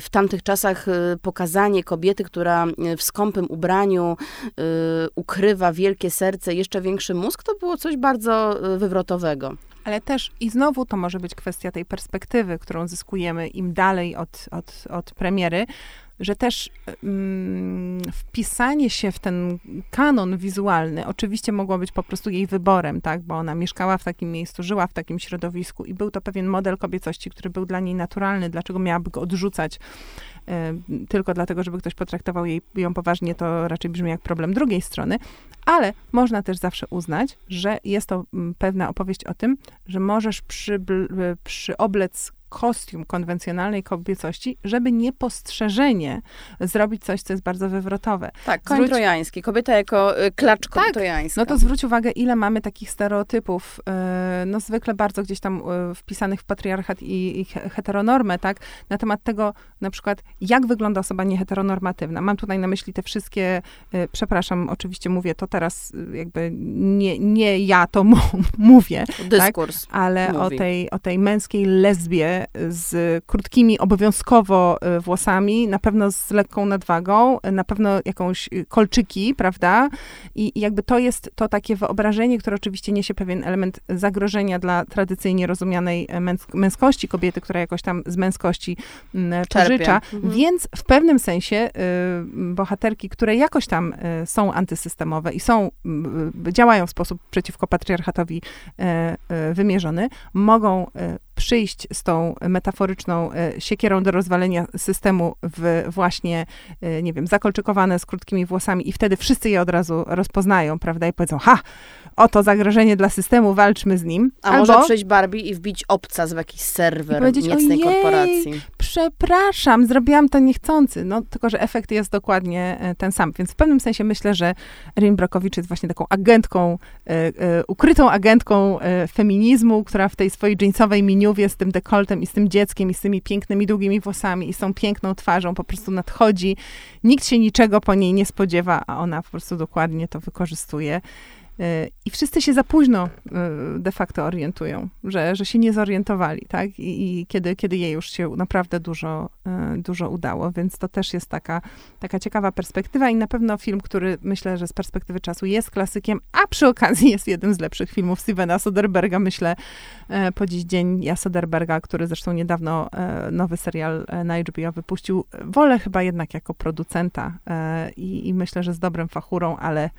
A: w tamtych czasach pokazanie kobiety, która e, w skąpym ubraniu e, ukrywa wielkie serce, jeszcze większy mózg, to było coś bardzo wywrotowego.
B: Ale też i znowu to może być kwestia tej perspektywy, którą zyskujemy im dalej od, od, od premiery, że też mm, wpisanie się w ten kanon wizualny oczywiście mogło być po prostu jej wyborem, tak, bo ona mieszkała w takim miejscu, żyła w takim środowisku i był to pewien model kobiecości, który był dla niej naturalny, dlaczego miałaby go odrzucać tylko dlatego, żeby ktoś potraktował jej, ją poważnie, to raczej brzmi jak problem drugiej strony, ale można też zawsze uznać, że jest to mm, pewna opowieść o tym, że możesz przy, przyoblec kostium konwencjonalnej kobiecości, żeby niepostrzeżenie zrobić coś, co jest bardzo wywrotowe.
A: Tak, koń zwróć... trojański. Kobieta jako y, klacz tak, trojańska.
B: No to zwróć uwagę, ile mamy takich stereotypów, y, no zwykle bardzo gdzieś tam y, wpisanych w patriarchat i, i heteronormę, tak, na temat tego na przykład, jak wygląda osoba nieheteronormatywna. Mam tutaj na myśli te wszystkie, przepraszam, oczywiście mówię to teraz jakby nie, nie ja to mówię,
A: tak? Dyskurs
B: tak, ale o tej, o tej męskiej lesbie, z krótkimi obowiązkowo y, włosami, na pewno z lekką nadwagą, na pewno jakąś y, kolczyki, prawda? I, jakby to jest to takie wyobrażenie, które oczywiście niesie pewien element zagrożenia dla tradycyjnie rozumianej e, męskości kobiety, która jakoś tam z męskości mm, pożycza. Mhm. Więc w pewnym sensie y, bohaterki, które jakoś tam y, są antysystemowe i są, y, działają w sposób przeciwko patriarchatowi e, e, wymierzony, mogą przyjść z tą metaforyczną e, siekierą do rozwalenia systemu w właśnie, e, nie wiem, zakolczykowane z krótkimi włosami i wtedy wszyscy je od razu rozpoznają, prawda, i powiedzą, ha, oto zagrożenie dla systemu, walczmy z nim.
A: A Albo, może przyjść Barbie i wbić obca z jakiś serwer niecnej korporacji.
B: przepraszam, zrobiłam to niechcący. No, tylko, że efekt jest dokładnie e, ten sam. Więc w pewnym sensie myślę, że Rin Brokowicz jest właśnie taką agentką, ukrytą agentką feminizmu, która w tej swojej jeansowej miniuwie z tym dekoltem i z tym dzieckiem i z tymi pięknymi, długimi włosami i z tą piękną twarzą po prostu nadchodzi. Nikt się niczego po niej nie spodziewa, a ona po prostu dokładnie to wykorzystuje. I wszyscy się za późno de facto orientują, że, że się nie zorientowali, tak? I, i kiedy, kiedy jej już się naprawdę dużo, dużo udało, więc to też jest taka, taka ciekawa perspektywa i na pewno film, który myślę, że z perspektywy czasu jest klasykiem, a przy okazji jest jednym z lepszych filmów Stevena Soderberga, myślę, po dziś dzień ja Soderberga, który zresztą niedawno nowy serial na HBO wypuścił, wolę chyba jednak jako producenta i, i myślę, że z dobrym fachurą, ale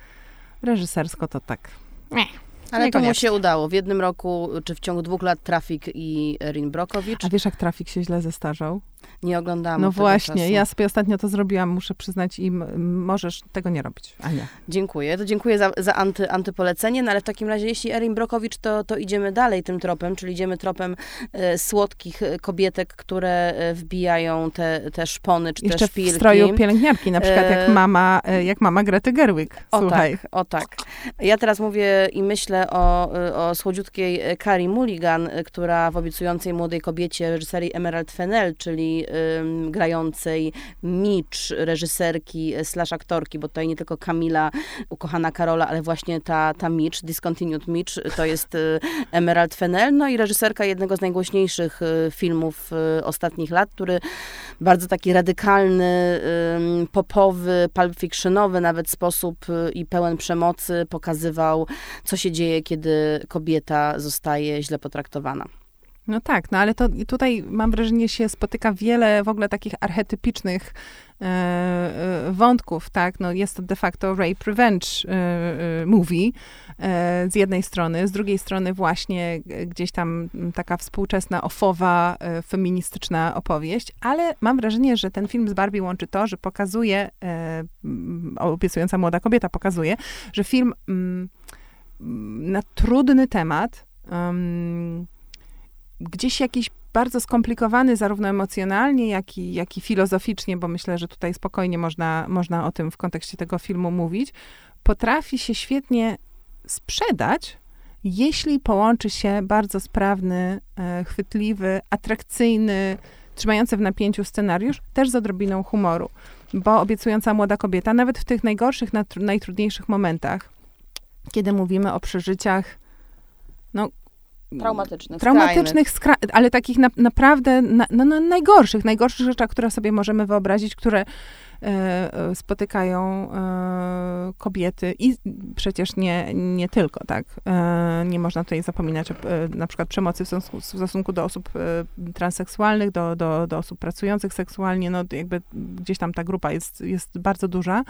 B: reżysersko to tak. Nie.
A: Ale to mu się udało. W jednym roku, czy w ciągu dwóch lat Trafik i Erin Brokowicz.
B: A wiesz, jak Trafik się źle zestarzał?
A: Nie oglądałam.
B: No właśnie, czasu. ja sobie ostatnio to zrobiłam, muszę przyznać i możesz tego nie robić, Ania.
A: Dziękuję. To dziękuję za, za anty, antypolecenie, no ale w takim razie, jeśli Erin Brokowicz, to, to idziemy dalej tym tropem, czyli idziemy tropem e, słodkich kobietek, które e, wbijają te, te szpony, czy
B: Jeszcze
A: te szpilki.
B: w stroju pielęgniarki, na przykład e... jak mama, e, jak mama Grety Gerwig. Słuchaj.
A: O tak, o tak. Ja teraz mówię i myślę o, o słodziutkiej Carrie Mulligan, która w obiecującej młodej kobiecie reżyserii Emerald Fennell, czyli grającej Mitch, reżyserki slash aktorki, bo tutaj nie tylko Kamila, ukochana Karola, ale właśnie ta, ta Mitch, Discontinued Mitch, to jest e, Emerald Fennell, no i reżyserka jednego z najgłośniejszych e, filmów ostatnich lat, który bardzo taki radykalny, popowy, pulp fictionowy nawet sposób i pełen przemocy pokazywał, co się dzieje, kiedy kobieta zostaje źle potraktowana.
B: No tak, no ale to tutaj mam wrażenie się spotyka wiele w ogóle takich archetypicznych e, e, wątków, tak? No jest to de facto rape revenge e, movie z jednej strony, z drugiej strony właśnie gdzieś tam taka współczesna, ofowa, feministyczna opowieść, ale mam wrażenie, że ten film z Barbie łączy to, że pokazuje, obiecująca młoda kobieta pokazuje, że film na trudny temat gdzieś jakiś bardzo skomplikowany, zarówno emocjonalnie, jak i, jak i filozoficznie, bo myślę, że tutaj spokojnie można, można o tym w kontekście tego filmu mówić, potrafi się świetnie sprzedać, jeśli połączy się bardzo sprawny, e, chwytliwy, atrakcyjny, trzymający w napięciu scenariusz, też z odrobiną humoru. Bo obiecująca młoda kobieta, nawet w tych najgorszych, najtrudniejszych momentach, kiedy mówimy o przeżyciach, no,
A: Traumatycznych,
B: Traumatycznych, ale takich na, naprawdę na, no, no, najgorszych, najgorszych rzeczach, które sobie możemy wyobrazić, które e, e, spotykają e, kobiety i przecież nie, nie tylko, tak. E, nie można tutaj zapominać o e, na przykład przemocy w stosunku, w stosunku do osób e, transseksualnych, do, do, do osób pracujących seksualnie, no jakby gdzieś tam ta grupa jest, jest bardzo duża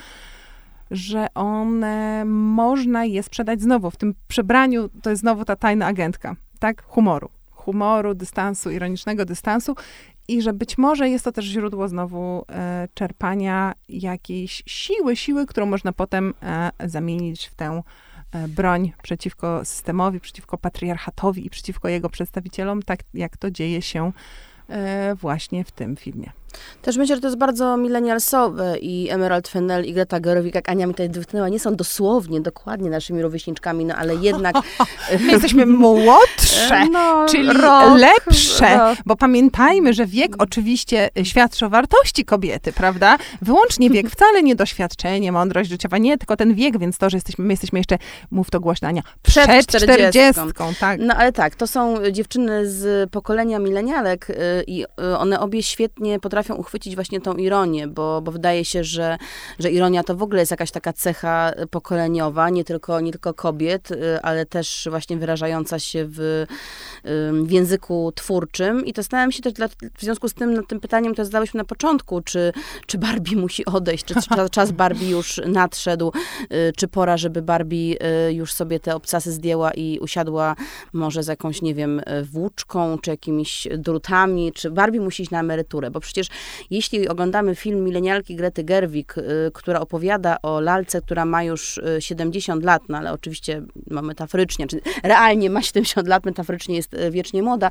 B: że one można je sprzedać znowu. W tym przebraniu to jest znowu ta tajna agentka tak, humoru. Humoru, dystansu, ironicznego dystansu i że być może jest to też źródło znowu e, czerpania jakiejś siły, siły, którą można potem e, zamienić w tę e, broń przeciwko systemowi, przeciwko patriarchatowi i przeciwko jego przedstawicielom, tak jak to dzieje się e, właśnie w tym filmie.
A: Też myślę, że to jest bardzo milenialsowe i Emerald Fennell i Greta Gerwig, jak Ania mi tutaj dotknęła, nie są dosłownie, dokładnie naszymi rówieśniczkami, no ale jednak...
B: My jesteśmy młodsze, no, czyli rok, lepsze, rok. bo pamiętajmy, że wiek oczywiście świadczy o wartości kobiety, prawda? Wyłącznie wiek, wcale nie doświadczenie, mądrość życiowa, nie, tylko ten wiek, więc to, że jesteśmy, my jesteśmy jeszcze, mów to głośno Ania, przed, przed 40. tak.
A: No ale tak, to są dziewczyny z pokolenia milenialek i one obie świetnie potrafią potrafią uchwycić właśnie tą ironię, bo, bo wydaje się, że, że ironia to w ogóle jest jakaś taka cecha pokoleniowa, nie tylko, nie tylko kobiet, y, ale też właśnie wyrażająca się w, w języku twórczym. I to zastanawiam się też dla, w związku z tym, nad tym pytaniem, to zadałyśmy na początku, czy, czy Barbie musi odejść, czy czas Barbie już nadszedł, y, czy pora, żeby Barbie y, już sobie te obcasy zdjęła i usiadła może z jakąś, nie wiem, włóczką, czy jakimiś drutami, czy Barbie musi iść na emeryturę, bo przecież jeśli oglądamy film milenialki Grety Gerwig, y, która opowiada o lalce, która ma już 70 y, lat, no ale oczywiście no, metaforycznie, czy realnie ma 70 lat, metaforycznie jest y, wiecznie młoda,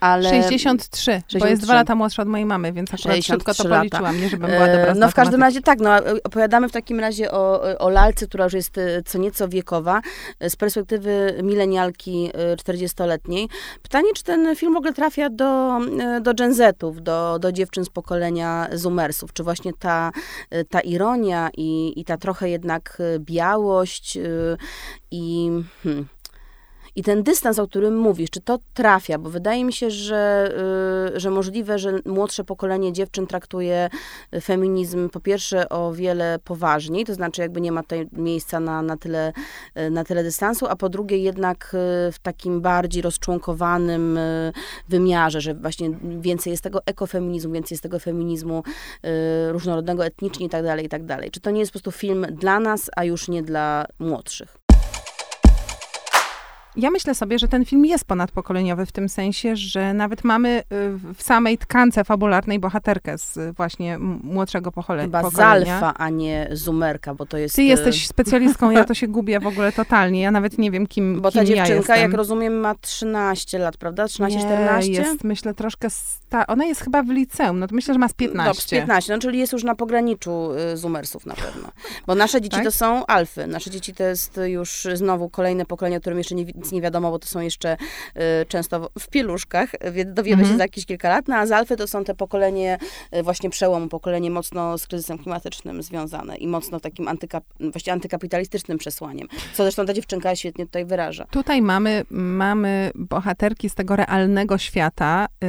A: ale...
B: 63, 63. bo jest dwa lata młodsza od mojej mamy, więc akurat szybko to policzyłam, nie żebym była dobra
A: No w każdym razie tak, no opowiadamy w takim razie o, o lalce, która już jest co nieco wiekowa, z perspektywy milenialki 40-letniej. Pytanie, czy ten film w ogóle trafia do, do Gen Zetów, do, do dziewczyn dziewczyn z pokolenia Zoomersów. Czy właśnie ta, ta ironia i, i ta trochę jednak białość i... Hmm, i ten dystans, o którym mówisz, czy to trafia? Bo wydaje mi się, że, y, że możliwe, że młodsze pokolenie dziewczyn traktuje feminizm po pierwsze o wiele poważniej, to znaczy jakby nie ma tutaj miejsca na, na, tyle, y, na tyle dystansu, a po drugie jednak y, w takim bardziej rozczłonkowanym wymiarze, że właśnie więcej jest tego ekofeminizmu, więcej jest tego feminizmu różnorodnego etnicznie i tak dalej, i tak dalej. Czy to nie jest po prostu film dla nas, a już nie dla młodszych?
B: Ja myślę sobie, że ten film jest ponadpokoleniowy w tym sensie, że nawet mamy y, w samej tkance fabularnej bohaterkę z właśnie młodszego pokolenia.
A: Chyba Zalfa, a nie Zumerka, bo to jest...
B: Ty jesteś y, specjalistką, ja to się gubię w ogóle totalnie. Ja nawet nie wiem, kim
A: Bo
B: ta kim
A: dziewczynka,
B: ja
A: jak rozumiem, ma 13 lat, prawda? 13-14?
B: jest, myślę, troszkę... Sta... Ona jest chyba w liceum, no to myślę, że ma z 15.
A: Dobrze, 15, no czyli jest już na pograniczu y, Zumersów na pewno. Bo nasze dzieci tak? to są alfy. Nasze dzieci to jest już znowu kolejne pokolenie, o którym jeszcze nie nic nie wiadomo, bo to są jeszcze y, często w pieluszkach, więc dowiemy mhm. się za jakieś kilka lat. No a z Alfy to są te pokolenie y, właśnie przełomu, pokolenie mocno z kryzysem klimatycznym związane i mocno takim antykap, właśnie antykapitalistycznym przesłaniem, co zresztą ta dziewczynka świetnie tutaj wyraża.
B: Tutaj mamy, mamy bohaterki z tego realnego świata, y,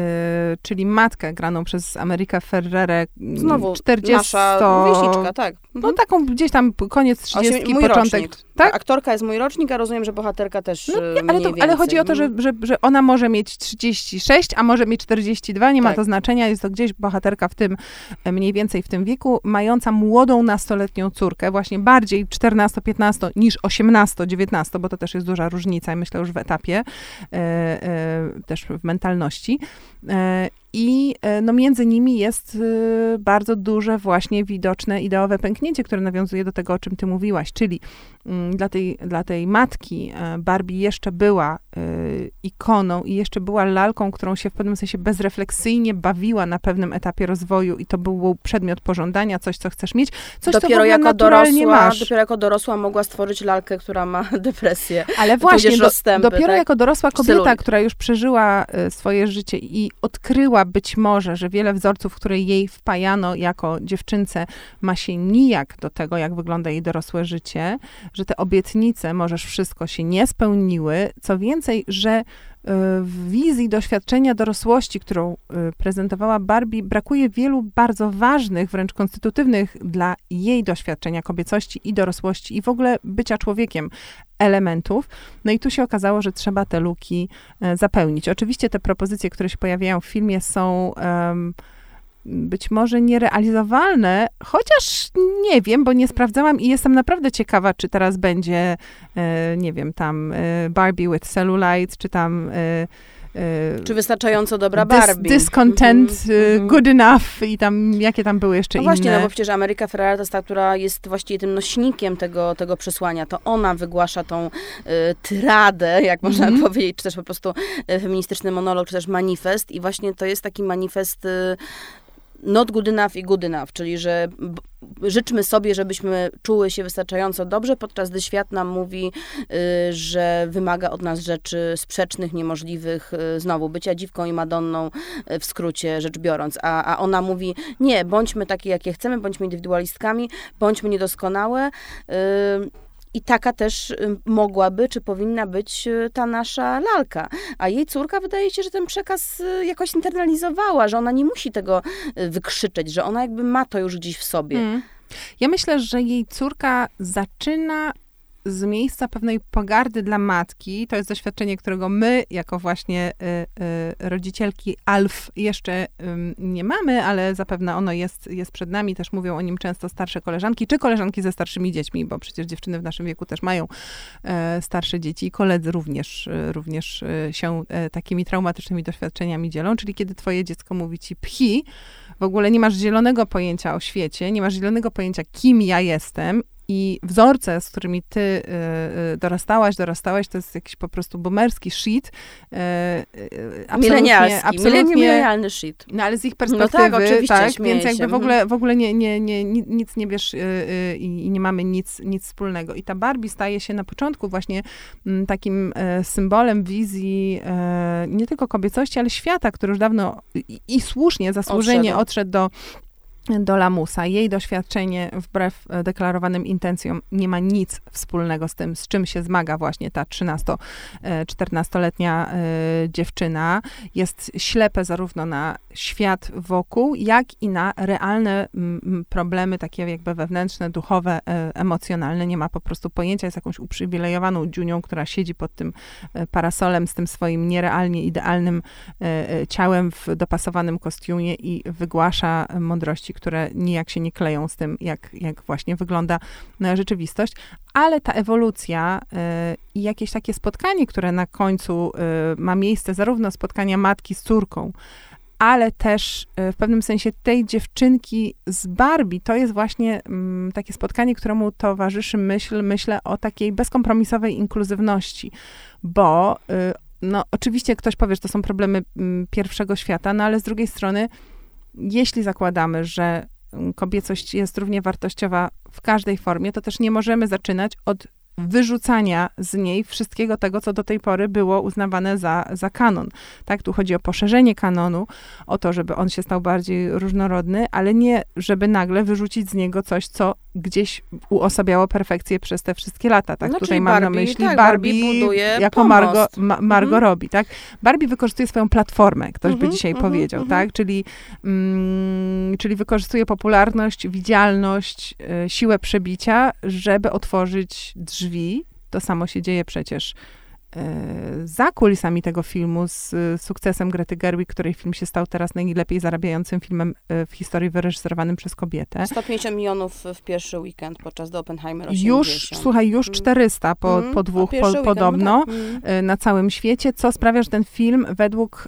B: czyli matkę graną przez Amerykę Ferrerę.
A: Znowu 40 nasza wieśniczka, tak.
B: No mhm. taką gdzieś tam koniec 30, początek.
A: Rocznik. Tak? Aktorka jest mój rocznik, a rozumiem, że bohaterka też no, nie,
B: ale, to, ale, chodzi o to, że, że, że ona może mieć 36, a może mieć 42, nie tak. ma to znaczenia. Jest to gdzieś bohaterka w tym, e, mniej więcej w tym wieku, mająca młodą nastoletnią córkę, właśnie bardziej 14-15 niż 18-19, bo to też jest duża różnica, myślę już w etapie, e, e, też w mentalności. E, I e, no, między nimi jest e, bardzo duże, właśnie widoczne ideowe pęknięcie, które nawiązuje do tego, o czym ty mówiłaś, czyli dla tej, dla tej matki Barbie jeszcze była ikoną i jeszcze była lalką, którą się w pewnym sensie bezrefleksyjnie bawiła na pewnym etapie rozwoju i to był przedmiot pożądania, coś, co chcesz mieć, coś, dopiero co jako dorosła, masz.
A: Dopiero jako dorosła mogła stworzyć lalkę, która ma depresję.
B: Ale właśnie, do, rozstępy, dopiero tak? jako dorosła kobieta, która już przeżyła swoje życie i odkryła być może, że wiele wzorców, które jej wpajano jako dziewczynce, ma się nijak do tego, jak wygląda jej dorosłe życie, że te obietnice, możesz wszystko, się nie spełniły. Co więcej, że w wizji doświadczenia dorosłości, którą y, prezentowała Barbie, brakuje wielu bardzo ważnych, wręcz konstytutywnych dla jej doświadczenia kobiecości i dorosłości i w ogóle bycia człowiekiem elementów. No i tu się okazało, że trzeba te luki e, zapełnić. Oczywiście te propozycje, które się pojawiają w filmie są um, być może nierealizowalne, chociaż nie wiem, bo nie sprawdzałam i jestem naprawdę ciekawa, czy teraz będzie, e, nie wiem, tam e, Barbie with cellulite, czy tam e,
A: czy wystarczająco dobra Barbie.
B: Dis discontent, mm -hmm. good enough i tam, jakie tam były jeszcze
A: no
B: inne.
A: właśnie, no bo przecież Ameryka Ferrara to jest ta, która jest właściwie tym nośnikiem tego, tego przesłania. To ona wygłasza tą y, tyradę, jak można mm -hmm. powiedzieć, czy też po prostu feministyczny monolog, czy też manifest i właśnie to jest taki manifest y, not good enough i good enough, czyli że życzmy sobie, żebyśmy czuły się wystarczająco dobrze, podczas gdy świat nam mówi, y, że wymaga od nas rzeczy sprzecznych, niemożliwych, y, znowu bycia dziwką i madonną y, w skrócie rzecz biorąc, a, a ona mówi, nie, bądźmy takie, jakie chcemy, bądźmy indywidualistkami, bądźmy niedoskonałe, i taka też y, mogłaby, czy powinna być y, ta nasza lalka. A jej córka wydaje się, że ten przekaz y, jakoś internalizowała, że ona nie musi tego wykrzyczeć, że ona jakby ma to już gdzieś w sobie. Mm.
B: Ja myślę, że jej córka zaczyna z miejsca pewnej pogardy dla matki. To jest doświadczenie, którego my, jako właśnie y, y, rodzicielki ALF, jeszcze y, nie mamy, ale zapewne ono jest, jest przed nami. Też mówią o nim często starsze koleżanki, czy koleżanki ze starszymi dziećmi, bo przecież dziewczyny w naszym wieku też mają e, starsze dzieci i koledzy również, e, również e, się takimi traumatycznymi doświadczeniami dzielą. Czyli kiedy twoje dziecko mówi ci pchi, w ogóle nie masz zielonego pojęcia o świecie, nie masz zielonego pojęcia, kim ja jestem i wzorce, z którymi ty y, y, dorastałaś, dorastałeś, to jest jakiś po prostu boomerski shit.
A: Y, y, absolutnie, milenialny shit.
B: No ale z ich perspektywy, no tak, oczywiście, tak więc jakby w ogóle, w ogóle nie, nie, nie, nic nie wiesz i nie mamy nic, nic wspólnego. I ta Barbie staje się na początku właśnie mm, takim symbolem wizji nie tylko kobiecości, ale świata, który już dawno i, i słusznie, zasłużenie odszedł, odszedł do do Lamusa. Jej doświadczenie, wbrew e, deklarowanym intencjom, nie ma nic wspólnego z tym, z czym się zmaga właśnie ta 13-14-letnia e, dziewczyna. Jest ślepe zarówno na świat wokół, jak i na realne problemy, takie jakby wewnętrzne, duchowe, e, emocjonalne. Nie ma po prostu pojęcia, jest jakąś uprzywilejowaną dziunią, która siedzi pod tym parasolem z tym swoim nierealnie idealnym ciałem w dopasowanym kostiumie i wygłasza mądrości które nijak się nie kleją z tym, jak, jak właśnie wygląda e, rzeczywistość, ale ta ewolucja e, i jakieś takie spotkanie, które na końcu e, ma miejsce, zarówno spotkania matki z córką, ale też w pewnym sensie tej dziewczynki z Barbie, to jest właśnie mm, takie spotkanie, któremu towarzyszy myśl, myślę o takiej bezkompromisowej inkluzywności, bo no, oczywiście ktoś powie, że to są problemy mm, pierwszego świata, no ale z drugiej strony jeśli zakładamy, że kobiecość jest równie wartościowa w każdej formie, to też nie możemy zaczynać od wyrzucania z niej wszystkiego tego, co do tej pory było uznawane za, za kanon. Tak, tu chodzi o poszerzenie kanonu, o to, żeby on się stał bardziej różnorodny, ale nie, żeby nagle wyrzucić z niego coś, co gdzieś uosabiało perfekcję przez te wszystkie lata, tak?
A: No,
B: Tutaj
A: mam Barbie,
B: na myśli
A: tak,
B: Barbie,
A: Barbie
B: jako Margo, ma, Margo mhm. robi, tak? Barbie wykorzystuje swoją platformę, ktoś mhm, by dzisiaj mhm, powiedział, mhm. tak? Czyli, mm, czyli wykorzystuje popularność, widzialność, y, siłę przebicia, żeby otworzyć drzwi. To samo się dzieje przecież E, za kulisami tego filmu z sukcesem Grety Gerwig, której film się stał teraz najlepiej zarabiającym filmem e, w historii wyreżyserowanym przez kobietę.
A: 150 milionów w pierwszy weekend podczas do Oppenheimer
B: 80. Już, słuchaj, już 400 mm. po, mm. po dwóch po, podobno no tak. mm. na całym świecie, co sprawia, że ten film według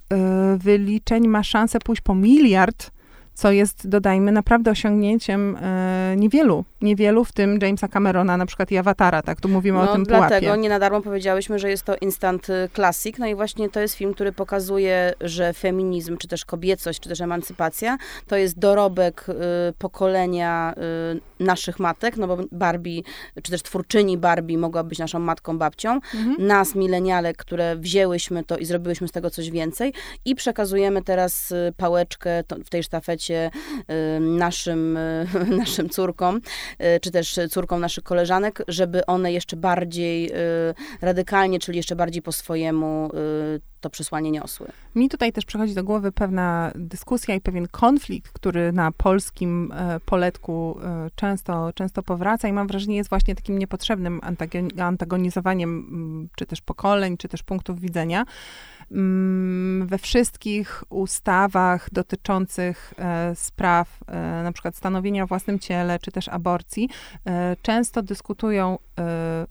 B: wyliczeń ma szansę pójść po miliard co jest, dodajmy, naprawdę osiągnięciem e, niewielu, niewielu, w tym Jamesa Camerona na przykład i Awatara, tak? Tu mówimy
A: no,
B: o tym
A: dlatego
B: pułapie.
A: nie na darmo powiedziałyśmy, że jest to instant y, classic, no i właśnie to jest film, który pokazuje, że feminizm, czy też kobiecość, czy też emancypacja, to jest dorobek y, pokolenia y, naszych matek, no bo Barbie, czy też twórczyni Barbie mogła być naszą matką, babcią, mhm. nas, mileniale, które wzięłyśmy to i zrobiłyśmy z tego coś więcej i przekazujemy teraz y, pałeczkę to, w tej sztafecie Y, naszym, y, naszym córkom, y, czy też córkom naszych koleżanek, żeby one jeszcze bardziej radykalnie, czyli jeszcze bardziej po swojemu to przesłanie niosły.
B: Mi tutaj też przychodzi do głowy pewna dyskusja i pewien konflikt, który na polskim e, poletku e, często, często powraca i mam wrażenie jest właśnie takim niepotrzebnym antagonizowaniem czy też pokoleń, czy też punktów widzenia. Mm, we wszystkich ustawach dotyczących e, spraw na przykład stanowienia o własnym ciele, czy też aborcji, często dyskutują,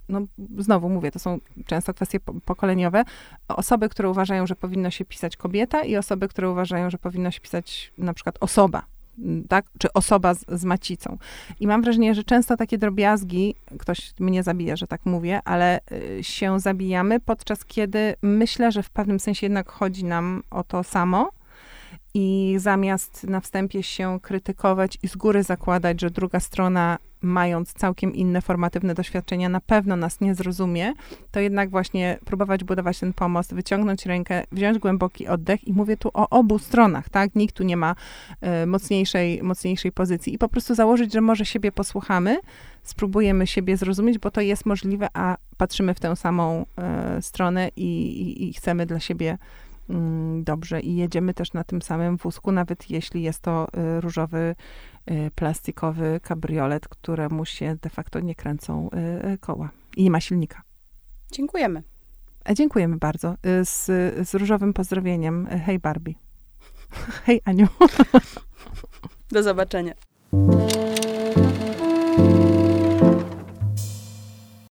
B: no znowu mówię, to są często kwestie pokoleniowe, osoby, które uważają, że powinno się pisać kobieta i osoby, które uważają, że powinno się pisać na przykład osoba tak? czy osoba z, z, macicą. I mam wrażenie, że często takie drobiazgi, ktoś mnie zabija, że tak mówię, ale y, się zabijamy, podczas kiedy myślę, że w pewnym sensie jednak chodzi nam o to samo. I zamiast na wstępie się krytykować i z góry zakładać, że druga strona mając całkiem inne formatywne doświadczenia, na pewno nas nie zrozumie, to jednak właśnie próbować budować ten pomost, wyciągnąć rękę, wziąć głęboki oddech i mówię tu o obu stronach, tak? Nikt tu nie ma y, mocniejszej, mocniejszej pozycji i po prostu założyć, że może siebie posłuchamy, spróbujemy siebie zrozumieć, bo to jest możliwe, a patrzymy w tę samą y, stronę i, i, i chcemy dla siebie mm, dobrze i jedziemy też na tym samym wózku, nawet jeśli jest to y, różowy plastikowy kabriolet, któremu się de facto nie kręcą y, y, koła i nie ma silnika.
A: Dziękujemy.
B: E, dziękujemy bardzo. Z, z różowym pozdrowieniem. Hej Barbie. Hej Aniu.
A: Do zobaczenia.